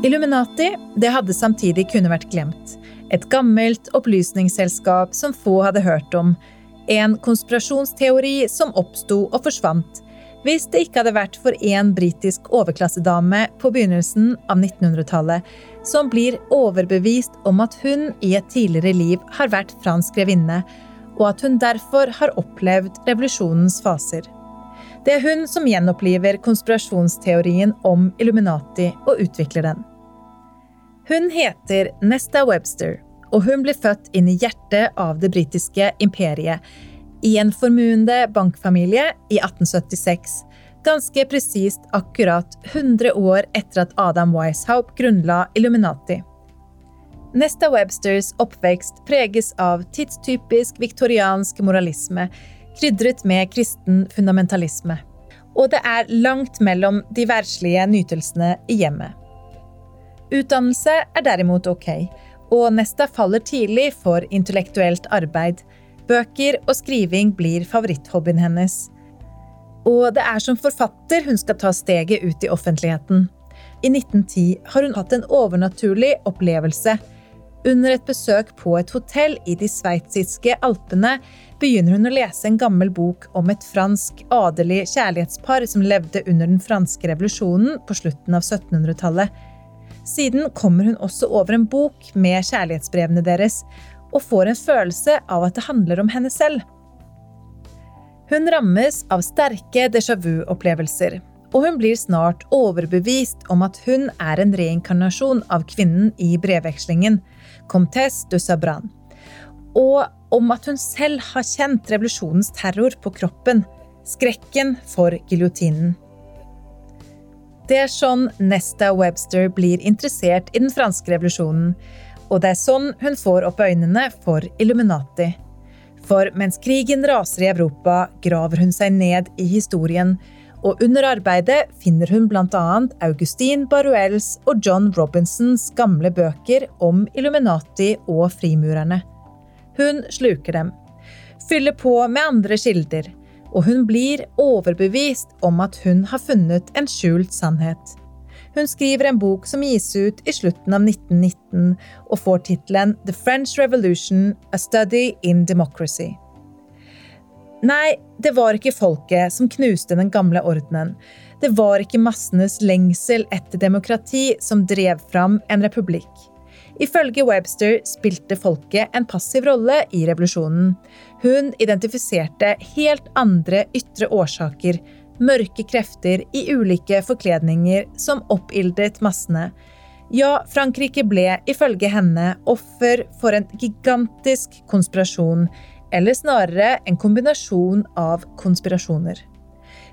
Illuminati det hadde samtidig kunne vært glemt. Et gammelt opplysningsselskap som få hadde hørt om. En konspirasjonsteori som oppsto og forsvant hvis det ikke hadde vært for en britisk overklassedame på begynnelsen av 1900-tallet, som blir overbevist om at hun i et tidligere liv har vært fransk grevinne, og at hun derfor har opplevd revolusjonens faser. Det er hun som gjenoppliver konspirasjonsteorien om Illuminati og utvikler den. Hun heter Nesta Webster, og hun ble født inn i hjertet av det britiske imperiet, i en formuende bankfamilie i 1876, ganske presist akkurat 100 år etter at Adam Weishaupt grunnla Illuminati. Nesta Websters oppvekst preges av tidstypisk viktoriansk moralisme, krydret med kristen fundamentalisme. Og det er langt mellom de verdslige nytelsene i hjemmet. Utdannelse er derimot ok, og Nesta faller tidlig for intellektuelt arbeid. Bøker og skriving blir favoritthobbyen hennes. Og det er som forfatter hun skal ta steget ut i offentligheten. I 1910 har hun hatt en overnaturlig opplevelse. Under et besøk på et hotell i de sveitsiske alpene begynner hun å lese en gammel bok om et fransk adelig kjærlighetspar som levde under den franske revolusjonen på slutten av 1700-tallet. Siden kommer hun også over en bok med kjærlighetsbrevene deres, og får en følelse av at det handler om henne selv. Hun rammes av sterke déjà vu-opplevelser, og hun blir snart overbevist om at hun er en reinkarnasjon av kvinnen i brevvekslingen, Comtesse de Sabran, og om at hun selv har kjent revolusjonens terror på kroppen, skrekken for giljotinen. Det er sånn Nesta Webster blir interessert i den franske revolusjonen, og det er sånn hun får opp øynene for Illuminati. For mens krigen raser i Europa, graver hun seg ned i historien, og under arbeidet finner hun bl.a. Augustin Baruels og John Robinsons gamle bøker om Illuminati og frimurerne. Hun sluker dem, fyller på med andre kilder, og hun blir overbevist om at hun har funnet en skjult sannhet. Hun skriver en bok som gis ut i slutten av 1919 og får tittelen The French Revolution – A Study in Democracy. Nei, det var ikke folket som knuste den gamle ordenen. Det var ikke massenes lengsel etter demokrati som drev fram en republikk. Ifølge Webster spilte folket en passiv rolle i revolusjonen. Hun identifiserte helt andre ytre årsaker, mørke krefter i ulike forkledninger som oppildret massene. Ja, Frankrike ble ifølge henne offer for en gigantisk konspirasjon, eller snarere en kombinasjon av konspirasjoner.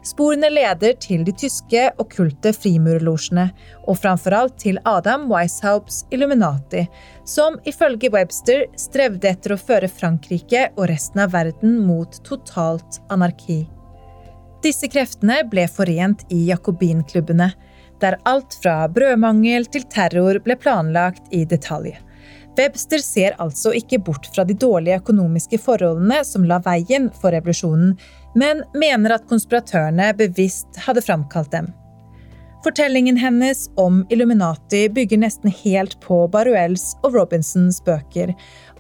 Sporene leder til de tyske okkulte frimurlosjene, og framfor alt til Adam Weishaupts Illuminati, som ifølge Webster strevde etter å føre Frankrike og resten av verden mot totalt anarki. Disse kreftene ble forent i jakobinklubbene, der alt fra brødmangel til terror ble planlagt i detalj. Webster ser altså ikke bort fra de dårlige økonomiske forholdene som la veien for revolusjonen, men mener at konspiratørene bevisst hadde framkalt dem. Fortellingen hennes om Illuminati bygger nesten helt på Baruels og Robinsons bøker,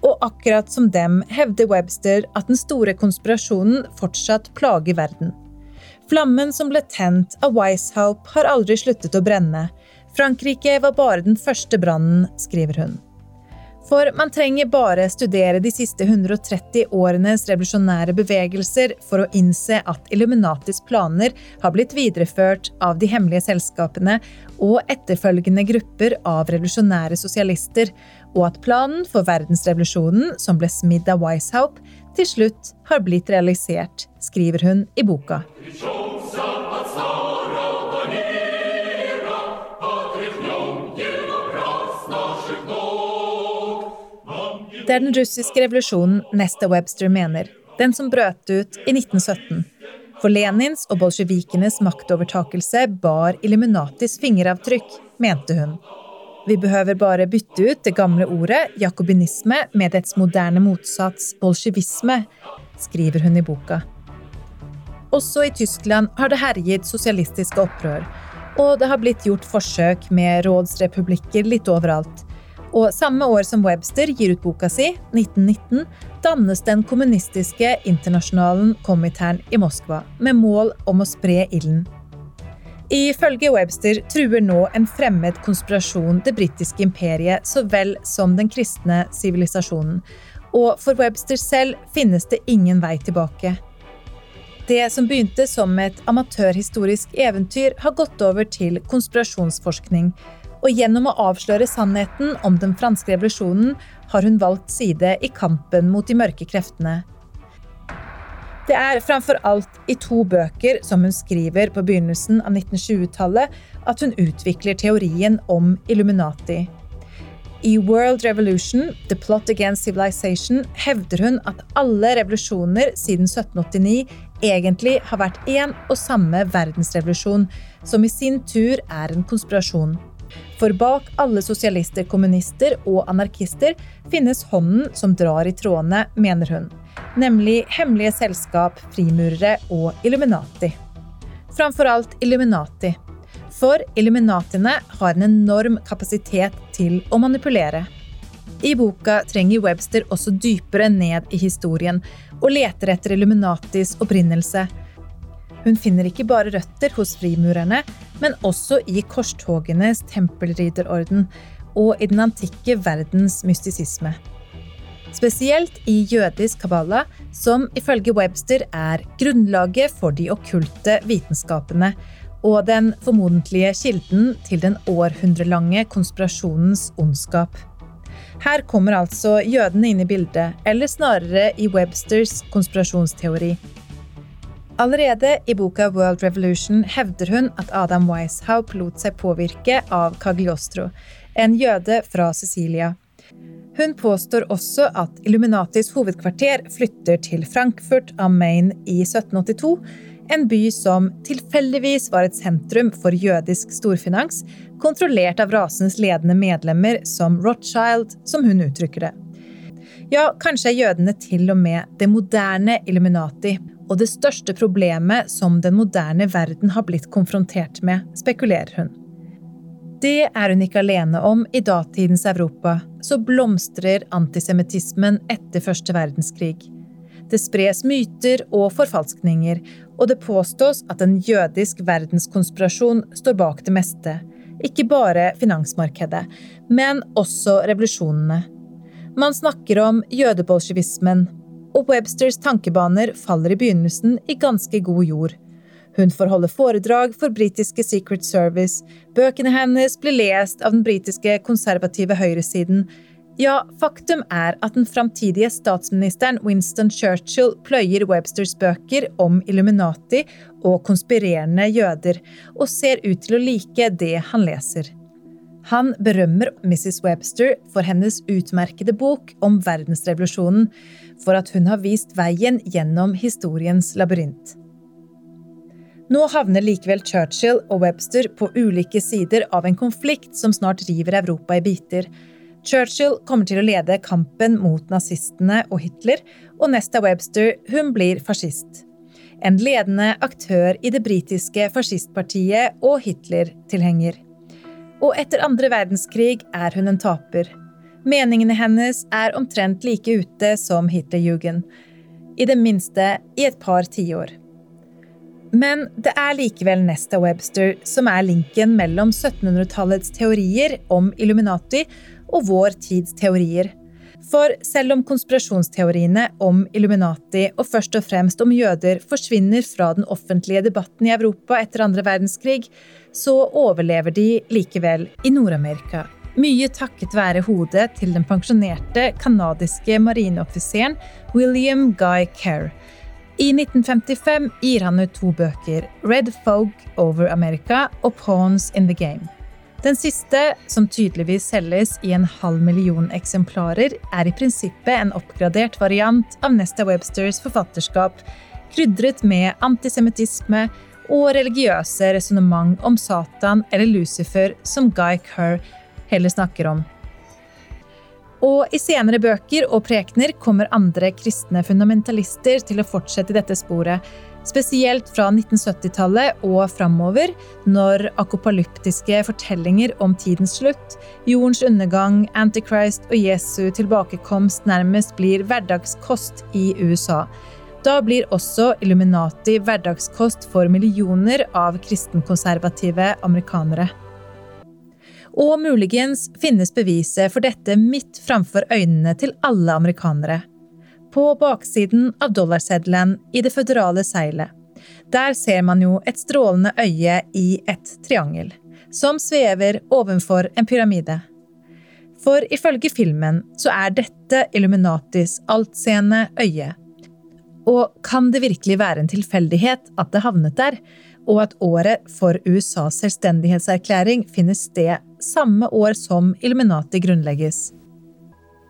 og akkurat som dem hevder Webster at den store konspirasjonen fortsatt plager verden. Flammen som ble tent av Weishaupt, har aldri sluttet å brenne. Frankrike var bare den første brannen, skriver hun. For man trenger bare studere de siste 130 årenes revolusjonære bevegelser for å innse at Illuminatis planer har blitt videreført av de hemmelige selskapene og etterfølgende grupper av revolusjonære sosialister, og at planen for verdensrevolusjonen, som ble smidd av Weishaupt, til slutt har blitt realisert, skriver hun i boka. Det er den russiske revolusjonen Nesta Webster mener, den som brøt ut i 1917. For Lenins og bolsjevikenes maktovertakelse bar Illuminatis fingeravtrykk, mente hun. Vi behøver bare bytte ut det gamle ordet jakobinisme med dets moderne motsats bolsjevisme, skriver hun i boka. Også i Tyskland har det herjet sosialistiske opprør, og det har blitt gjort forsøk med rådsrepublikker litt overalt. Og samme år som Webster gir ut boka si, 1919, dannes den kommunistiske internasjonalen Komintern i Moskva, med mål om å spre ilden. Ifølge Webster truer nå en fremmed konspirasjon det britiske imperiet så vel som den kristne sivilisasjonen. Og for Webster selv finnes det ingen vei tilbake. Det som begynte som et amatørhistorisk eventyr, har gått over til konspirasjonsforskning. Og gjennom å avsløre sannheten om den franske revolusjonen har hun valgt side i kampen mot de mørke kreftene. Det er framfor alt i to bøker som hun skriver på begynnelsen av 1920-tallet, at hun utvikler teorien om Illuminati. I World Revolution, The Plot Against Civilization, hevder hun at alle revolusjoner siden 1789 egentlig har vært én og samme verdensrevolusjon, som i sin tur er en konspirasjon. For bak alle sosialister, kommunister og anarkister finnes hånden som drar i trådene, mener hun nemlig hemmelige selskap, frimurere og Illuminati. Framfor alt Illuminati. For Illuminatiene har en enorm kapasitet til å manipulere. I boka trenger Webster også dypere ned i historien og leter etter Illuminatis opprinnelse. Hun finner ikke bare røtter hos frimurerne, men også i korstogenes tempelridderorden og i den antikke verdens mystisisme spesielt i jødisk kabbala, som ifølge Webster er grunnlaget for de okkulte vitenskapene og den formodentlige kilden til den århundrelange konspirasjonens ondskap. Her kommer altså jødene inn i bildet, eller snarere i Websters konspirasjonsteori. Allerede i boka World Revolution hevder hun at Adam Weishaupt lot seg påvirke av Cagliostro, en jøde fra Sicilia. Hun påstår også at Illuminatis hovedkvarter flytter til Frankfurt am Main i 1782, en by som tilfeldigvis var et sentrum for jødisk storfinans, kontrollert av rasens ledende medlemmer som Rothschild, som hun uttrykker det. Ja, kanskje er jødene til og med det moderne Illuminati, og det største problemet som den moderne verden har blitt konfrontert med, spekulerer hun. Det er hun ikke alene om i datidens Europa, så blomstrer antisemittismen etter første verdenskrig. Det spres myter og forfalskninger, og det påstås at en jødisk verdenskonspirasjon står bak det meste. Ikke bare finansmarkedet, men også revolusjonene. Man snakker om jødebolsjevismen, og Websters tankebaner faller i begynnelsen i ganske god jord. Hun får holde foredrag for britiske Secret Service. Bøkene hennes blir lest av den britiske konservative høyresiden. Ja, faktum er at den framtidige statsministeren Winston Churchill pløyer Websters bøker om Illuminati og konspirerende jøder, og ser ut til å like det han leser. Han berømmer Mrs. Webster for hennes utmerkede bok om verdensrevolusjonen, for at hun har vist veien gjennom historiens labyrint. Nå havner likevel Churchill og Webster på ulike sider av en konflikt som snart river Europa i biter. Churchill kommer til å lede kampen mot nazistene og Hitler, og Nesta Webster hun blir fascist. En ledende aktør i det britiske fascistpartiet og Hitler-tilhenger. Og etter andre verdenskrig er hun en taper. Meningene hennes er omtrent like ute som Hitlerjugend. I det minste i et par tiår. Men det er likevel Nesta Webster som er linken mellom 1700-tallets teorier om Illuminati og vår tids teorier. For selv om konspirasjonsteoriene om Illuminati og først og fremst om jøder forsvinner fra den offentlige debatten i Europa etter andre verdenskrig, så overlever de likevel i Nord-Amerika. Mye takket være hodet til den pensjonerte canadiske marineoffiseren William Guy Kerr i 1955 gir han ut to bøker, Red Fog Over America og Pawns in the Game. Den siste, som tydeligvis selges i en halv million eksemplarer, er i prinsippet en oppgradert variant av Nesta Websters forfatterskap, krydret med antisemittisme og religiøse resonnement om Satan eller Lucifer, som Guy Kerr heller snakker om. Og i senere bøker og prekener kommer andre kristne fundamentalister til å fortsette dette sporet, spesielt fra 1970-tallet og framover, når akopalyptiske fortellinger om tidens slutt, jordens undergang, Antichrist og Jesu tilbakekomst nærmest blir hverdagskost i USA. Da blir også Illuminati hverdagskost for millioner av kristenkonservative amerikanere. Og muligens finnes beviset for dette midt framfor øynene til alle amerikanere. På baksiden av dollarseddelen i det føderale seilet. Der ser man jo et strålende øye i et triangel, som svever ovenfor en pyramide. For ifølge filmen så er dette Illuminatis altseende øye. Og kan det virkelig være en tilfeldighet at det havnet der, og at året for USAs selvstendighetserklæring finner sted samme år som Illuminati grunnlegges?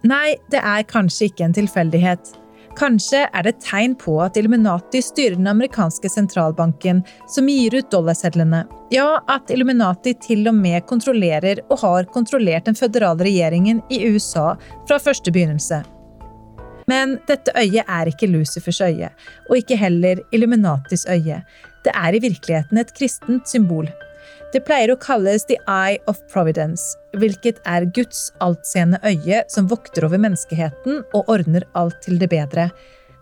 Nei, det er kanskje ikke en tilfeldighet. Kanskje er det tegn på at Illuminati styrer den amerikanske sentralbanken som gir ut dollarsedlene. Ja, at Illuminati til og med kontrollerer og har kontrollert den føderale regjeringen i USA fra første begynnelse. Men dette øyet er ikke Lucifers øye, og ikke heller Illuminatis øye. Det er i virkeligheten et kristent symbol. Det pleier å kalles The Eye of Providence, hvilket er Guds altseende øye som vokter over menneskeheten og ordner alt til det bedre.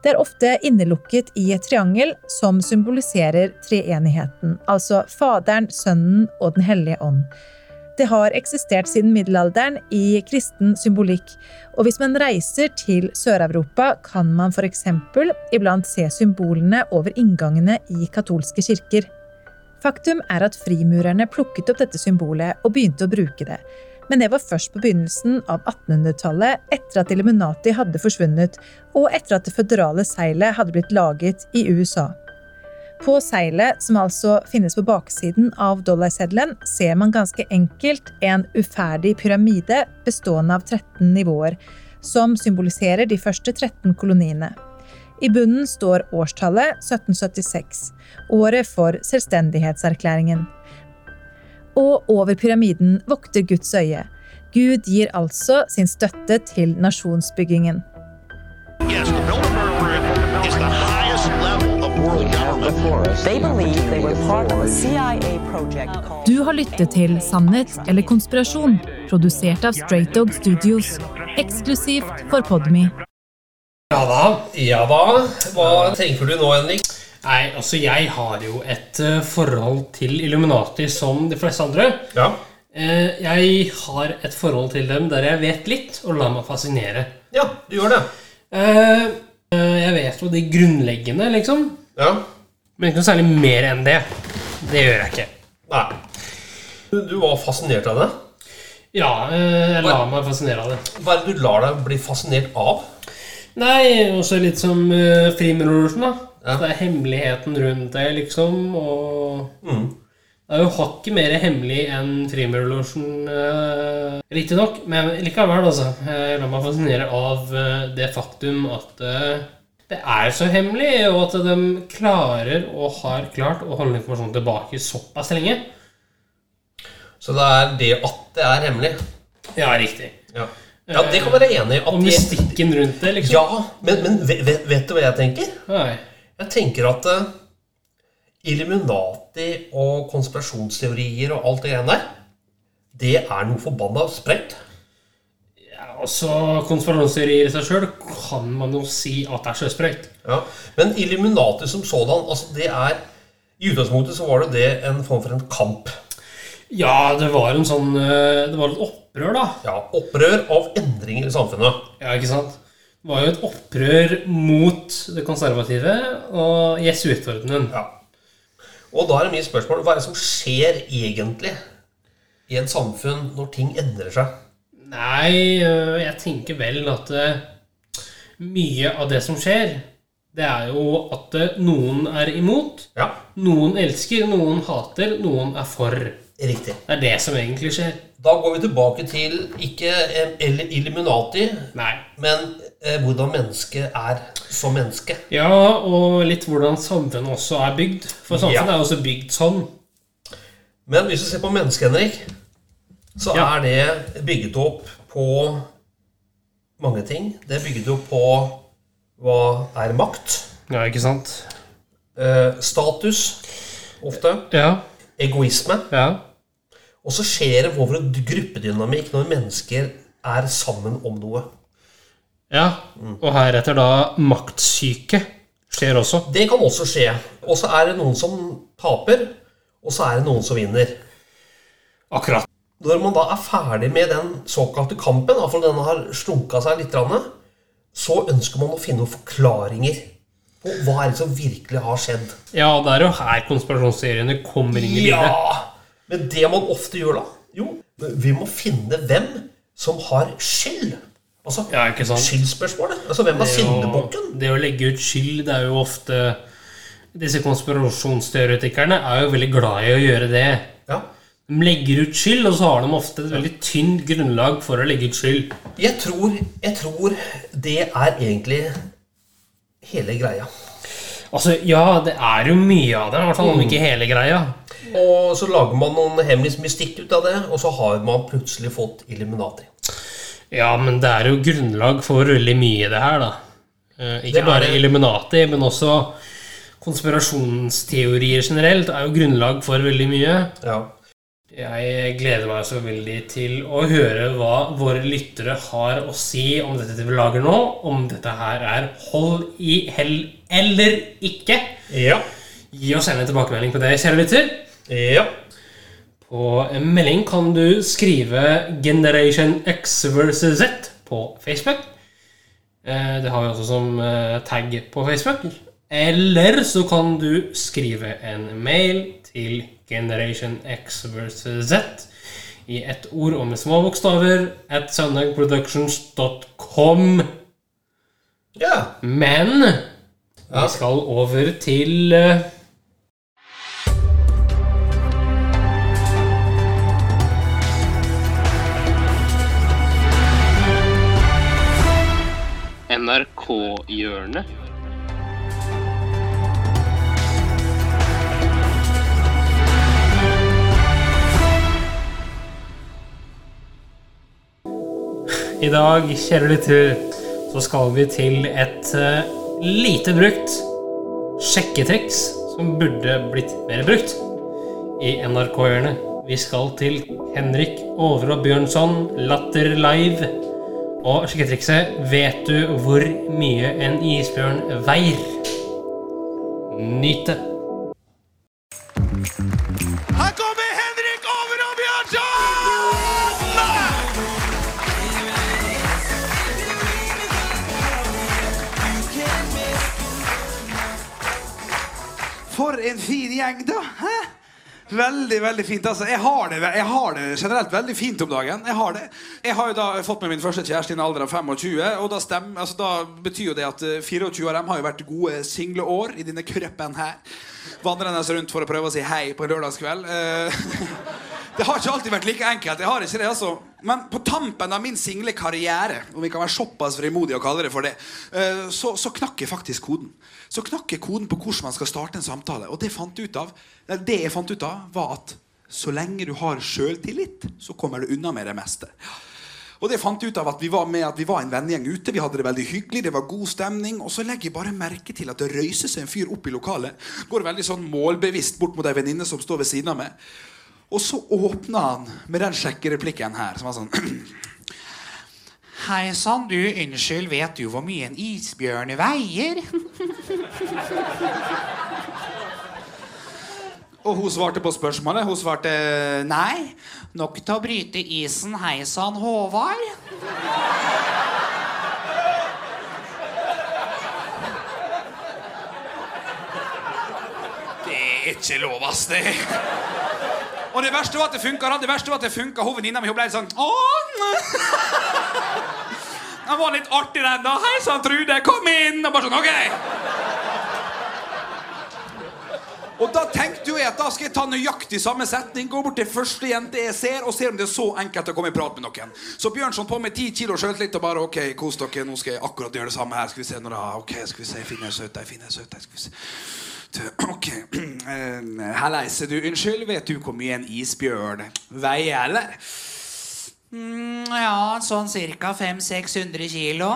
Det er ofte innelukket i et triangel som symboliserer treenigheten, altså Faderen, Sønnen og Den hellige ånd. Det har eksistert siden middelalderen i kristen symbolikk, og hvis man reiser til Sør-Europa, kan man f.eks. iblant se symbolene over inngangene i katolske kirker. Faktum er at frimurerne plukket opp dette symbolet og begynte å bruke det. Men det var først på begynnelsen av 1800-tallet, etter at Illuminati hadde forsvunnet, og etter at det føderale seilet hadde blitt laget i USA. På seilet, som altså finnes på baksiden av dollarseddelen, ser man ganske enkelt en uferdig pyramide bestående av 13 nivåer, som symboliserer de første 13 koloniene. I bunnen står årstallet 1776, året for selvstendighetserklæringen. Og over pyramiden vokter Guds øye. Gud gir altså sin støtte til nasjonsbyggingen. Yes, Du har lyttet til Sannhet eller konspirasjon, produsert av Straight Dog Studios. Eksklusivt for Podme. Ja da, ja da. Hva tenker du nå, Henrik? Nei, altså jeg har jo et eh, forhold til Illuminati som de fleste andre. Ja. Eh, Jeg har et forhold til dem der jeg vet litt, og lar meg fascinere. Ja, du gjør det. Eh, Jeg vet jo de grunnleggende, liksom. Ja. Men ikke noe særlig mer enn det. Det gjør jeg ikke. Nei. Du, var fascinert av det? Ja, eh, jeg lar meg fascinere av det. Hva er det du lar deg bli fascinert av? Nei, også litt som uh, frimurlosjen, da. Det er hemmeligheten rundt det, liksom. Og Mm. det er jo hakket mer hemmelig enn frimurlosjen, uh, riktignok. Men likevel, altså. Jeg lar meg fascinere av uh, det faktum at eh, det er så hemmelig, og at de klarer og har klart å holde informasjonen tilbake såpass lenge. Så det er det at det er hemmelig? Ja, riktig. Ja, ja det kan være enig i. Og mystikken rundt det, liksom. Ja, men, men vet, vet- vet du hva jeg tenker? Nei. Jeg tenker at uh, Illuminati og konspirasjonsteorier og alt det greiene der, det er noe forbanna sprengt. Ja, også konspirasjonsteorier i seg sjøl kan man jo si at det er sjøsprøyt. Ja. Men Illuminati som sådan, altså det er I utgangspunktet så var det det en form for en kamp. Ja, det var en sånn eh, Det var et opprør, da. Ja, Opprør av endringer i samfunnet. Ja, ikke sant? Det var jo et opprør mot det konservative og jesuittordenen. Ja. Og da er det mitt spørsmål hva er det som skjer egentlig i et samfunn når ting endrer seg? Nei, øh, jeg tenker vel at øh, mye av det som skjer, det er jo at øh, noen er imot. Ja. Noen elsker, noen hater, noen er for. Riktig. Det er det som egentlig skjer. Da går vi tilbake til ikke eh, Illuminati, Nei. men eh, hvordan mennesket er som menneske. Ja, og litt hvordan samfunnet også er bygd. For samfunnet Ja. er også bygd sånn. Men hvis du ser på mennesket, Henrik, så er det bygget opp på mange ting. Det er bygget opp på hva er makt. Ja, ikke sant? Eh, status, ofte. Ja. Egoisme. Ja. Og så skjer det over en gruppedynamikk når mennesker er sammen om noe. Ja, og heretter da maktsyke skjer også. Det kan også skje. Og så er det noen som taper, og så er det noen som vinner. Akkurat. Når man da er ferdig med den såkalte kampen, iallfall denne har slunka seg litt, så ønsker man å finne noen forklaringer på hva er det som virkelig har skjedd. Ja, det er jo her konspirasjonsseriene kommer inn i bildet. Ja, Men det man ofte gjør da, jo, vi må finne hvem som har skyld. Altså, Ja, ikke sant? Skyldspørsmålet. Altså, hvem er syndebukken? Det å legge ut skyld, det er jo ofte Disse konspirasjonsteoretikerne er jo veldig glad i å gjøre det. Ja. De legger ut skyld, og så har de ofte et veldig tynt grunnlag for å legge ut skyld. Jeg tror, jeg tror det er egentlig hele greia. Altså, ja, det er jo mye av det, i hvert fall om Mm. ikke hele greia. Og så lager man noen hemmelig mystikk ut av det, og så har man plutselig fått Illuminati. Ja, men det er jo grunnlag for veldig mye, det her, da. Eh, Ikke bare. Illuminati, men også konspirasjonsteorier generelt er jo grunnlag for veldig mye. Ja. Jeg gleder meg så veldig til å høre hva våre lyttere har å si om dette vi lager nå. Om dette her er hold i hell eller ikke. Ja. Gi oss gjerne en tilbakemelding på det, kjære lytter. Ja. På en melding kan du skrive 'Generation X versus Z' på Facebook. Eh, Det har vi også som eh, tag på Facebook. Eller så kan du skrive en mail til Generation X versus Z i ett ord og med små bokstaver at søndagproductions.com. Ja. Men vi skal over til eh, NRK-hjørnet. I dag, kjære lytter, så skal vi til et eh, lite brukt sjekketriks som burde blitt mer brukt i NRK-hjørnet. Vi skal til Henrik Overå Bjørnson, Latter Live. Og sjekketrikset Vet du hvor mye en isbjørn veier? Nyt det. En fin gjeng, da. Hæ? Veldig, veldig fint. altså. Jeg har, det, jeg har det generelt veldig fint om dagen. Jeg har det. Jeg har jo da fått meg min første kjæreste i en alder av 25, og da, stem, altså, da betyr jo det at eh, 24 av dem har jo vært gode single år i denne krøppen her. Vandrende rundt for å prøve å si hei på en lørdagskveld. Eh, det har ikke alltid vært like enkelt. Jeg har ikke det, altså. Men på tampen av min single karriere, om vi kan være såpass frimodige og kalle det for det, eh, så, så knakk jeg faktisk koden. Så knakk jeg koden på hvordan man skal starte en samtale. Og det, av, det jeg fant ut av, var at så lenge du har sjøltillit, så kommer du unna med det meste. Og det fant jeg ut av at vi var med at vi var en vennegjeng ute. Vi hadde det veldig hyggelig, det var god stemning. Og så legger jeg bare merke til at det røyser seg en fyr opp i lokalet. Går veldig sånn målbevisst bort mot ei venninne som står ved siden av meg. Og så åpna han med den sjekkereplikken her, som var sånn Hei sann, du, unnskyld, vet du hvor mye en isbjørn veier? Og hun svarte på spørsmålet. Hun svarte nei. Nok til å bryte isen, hei sann, Håvard. Det er ikke lov, ass. Det. Og det verste var at det funka. Det verste var at det funka. Hun venninna mi ble litt sånn! Den var litt artig, den, da. Hei sann, Trude, kom inn! Og bare sånn, ok Og da tenkte jeg at da skal jeg ta nøyaktig samme setning, gå bort til første jente jeg ser, og se om det er så enkelt å komme i prat med noen. Så Bjørnson på med ti kilo sjøltillit og bare OK, kos dere, nå skal jeg akkurat gjøre det samme her. Skal vi se når da OK, skal vi se, finner jeg søt ei, finner jeg søt ei, skal vi se. Ok. Halleise, du. Unnskyld, vet du hvor mye en isbjørn veier, eller? Mm, ja, sånn cirka 500-600 kilo.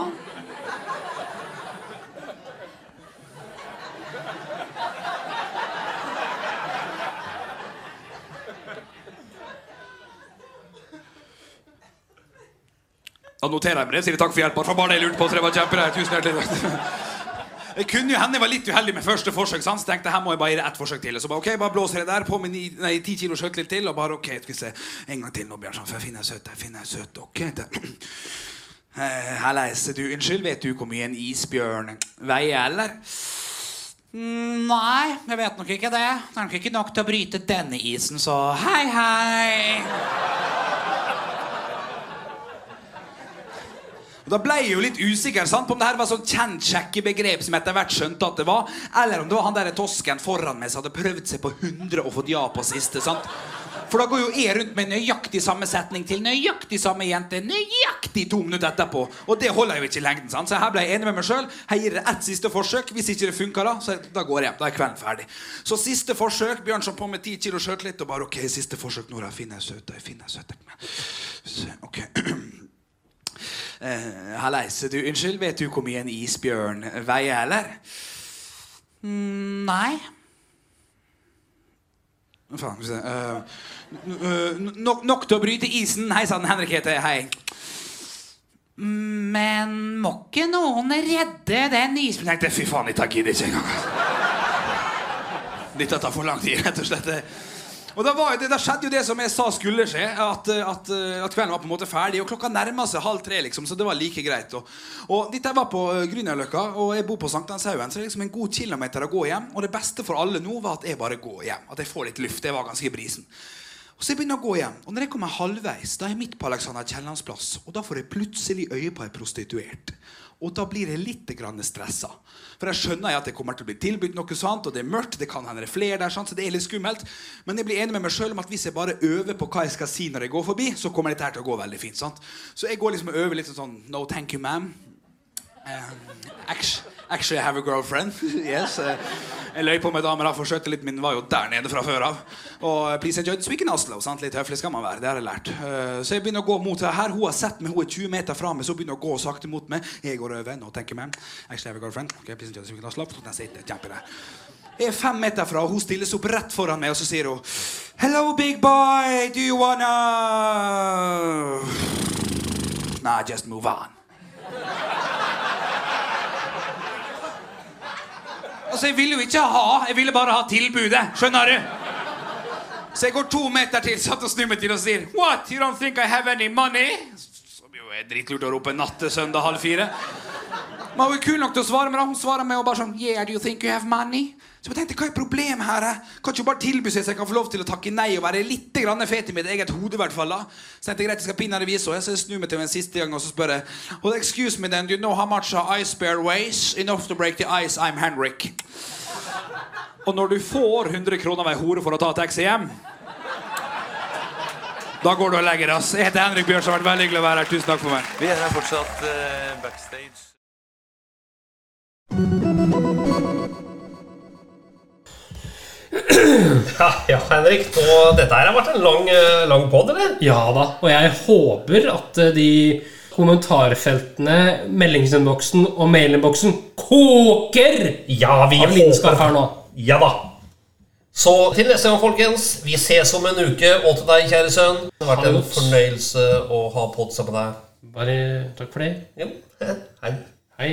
Da noterer jeg meg det. Sier takk for hjelpa. Var bare det jeg lurte på. Så det var kjempereit. Tusen hjertelig takk. Det kunne jo hende jeg var litt uheldig med første forsøk, sant? så tenkte her må jeg bare gi det ett forsøk til. Og så bare, ok, bare blåser jeg der på med ni, nei, ti kilo sjøltillit til, og bare ok, skal vi se, en gang til nå, Bjørnson, for jeg finner søt, jeg finner søt, ok. Hallais, Eh, du, unnskyld, vet du hvor mye en isbjørn veier, eller? Mm, Nei, jeg vet nok ikke det. Det er nok ikke nok til å bryte denne isen, så hei, hei. Og Da ble jeg jo litt usikker sant, på om det her var sånn kjent sjekkebegrep som etter hvert skjønte at det var, eller om det var han der tosken foran meg som hadde prøvd seg på 100 og fått ja på siste. sant? For da går jo jeg rundt med nøyaktig samme setning til nøyaktig samme jente nøyaktig to minutter etterpå. Og det holder jo ikke i lengden. sant? Så her ble jeg enig med meg sjøl. Jeg gir det ett siste forsøk. Hvis ikke det funker, da, så da går jeg hjem. Da er kvelden ferdig. Så siste forsøk. Bjørnson på med ti kilo sjøltillit og bare OK, siste forsøk. Nora, finner jeg søte, jeg finner jeg søt. Eh, Halleis, du, unnskyld, vet du hvor mye en isbjørn veier, eller? Mm, Nei. Faen, eh, nok, nok til å bryte isen. Hei sann, Henrik heter. Hei. Men må ikke noen redde den isbjørnen? fy faen, dette gidder ikke engang. Dette tar for lang tid, rett og slett. Og da, var, da skjedde jo det som jeg sa skulle skje, at, at, at kvelden var på en måte ferdig. Og klokka nærma seg halv tre, liksom, så det var like greit. Og, og dette var på eh, Grünerløkka, og jeg bor på Sankthanshaugen, så det er liksom en god kilometer å gå hjem. Og det beste for alle nå var at jeg bare går hjem. At jeg får litt luft. Jeg var ganske i brisen. Og så jeg begynner å gå hjem, og når jeg kommer halvveis, da er jeg midt på Alexander Kiellands plass. Og da får jeg plutselig øye på ei prostituert. Og da blir jeg litt stressa. For jeg skjønner at jeg kommer til å bli tilbudt noe sånt, og det er mørkt, det kan hende er flere der, sant? så det er litt skummelt. Men jeg blir enig med meg sjøl om at hvis jeg bare øver på hva jeg skal si når jeg går forbi, så kommer dette her til å gå veldig fint. sant? Så jeg går liksom og øver litt sånn No, thank you, ma'am. Um, actually, I have a girlfriend. yes. eh, jeg løy på med damer, og for litt, min var jo der nede fra før av. Og eh, please enjoy this week Oslo. sant? Litt høflig skal man være. Det har jeg lært. Eh, så jeg begynner å gå mot det her. Hun har sett meg, hun er 20 meter fra meg, så hun begynner å gå sakte mot meg. Jeg går over. Nå tenker jeg. Actually, I have a girlfriend. Okay, please enjoy this week in Oslo. Jeg er fem meter fra, og hun stilles opp rett foran meg, og så sier hun Hello, big boy, do you wanna Nah, just move on. Altså, Jeg ville jo ikke ha, jeg ville bare ha tilbudet. Skjønner du? Så jeg går to meter til, satt og snur meg til og sier What? You don't think I have any money? Som jo er dritlurt å rope nattesøndag halv fire. Men hun er kul nok til å svare men. Hun svarer meg og bare sånn Yeah, do you think you have money? Så jeg tenkte, hva er problemet her? eh? Kan ikke bare tilby seg så jeg kan få lov til å takke nei og være litt grann fet i mitt eget hode? i hvert fall da. Så jeg tenkte greit, jeg skal pinne henne. Så jeg snur meg til henne en siste gang og så spør jeg Well, excuse me then, do you know how much I ice bear weighs? Enough to break the ice, I'm Henrik. Og når du får 100 kroner av ei hore for å ta taxi hjem da går du og legger deg. Jeg heter Henrik Bjørnsen. Det har vært veldig hyggelig å være her. Tusen takk for meg. Vi er her fortsatt uh, backstage. Ja, ja, Henrik. Nå, dette her har vært en lang, eh, lang pod, eller? Ja da, og jeg håper at eh, de kommentarfeltene, meldingsinnboksen og mailinnboksen koker Ja, vi av lidenskap her nå. Ja da. Så til neste gang, folkens. Vi ses om en uke. Og til deg, kjære sønn. Det har vært en fornøyelse å ha podsa med deg. Bare takk for det. Jo, hei. Hei.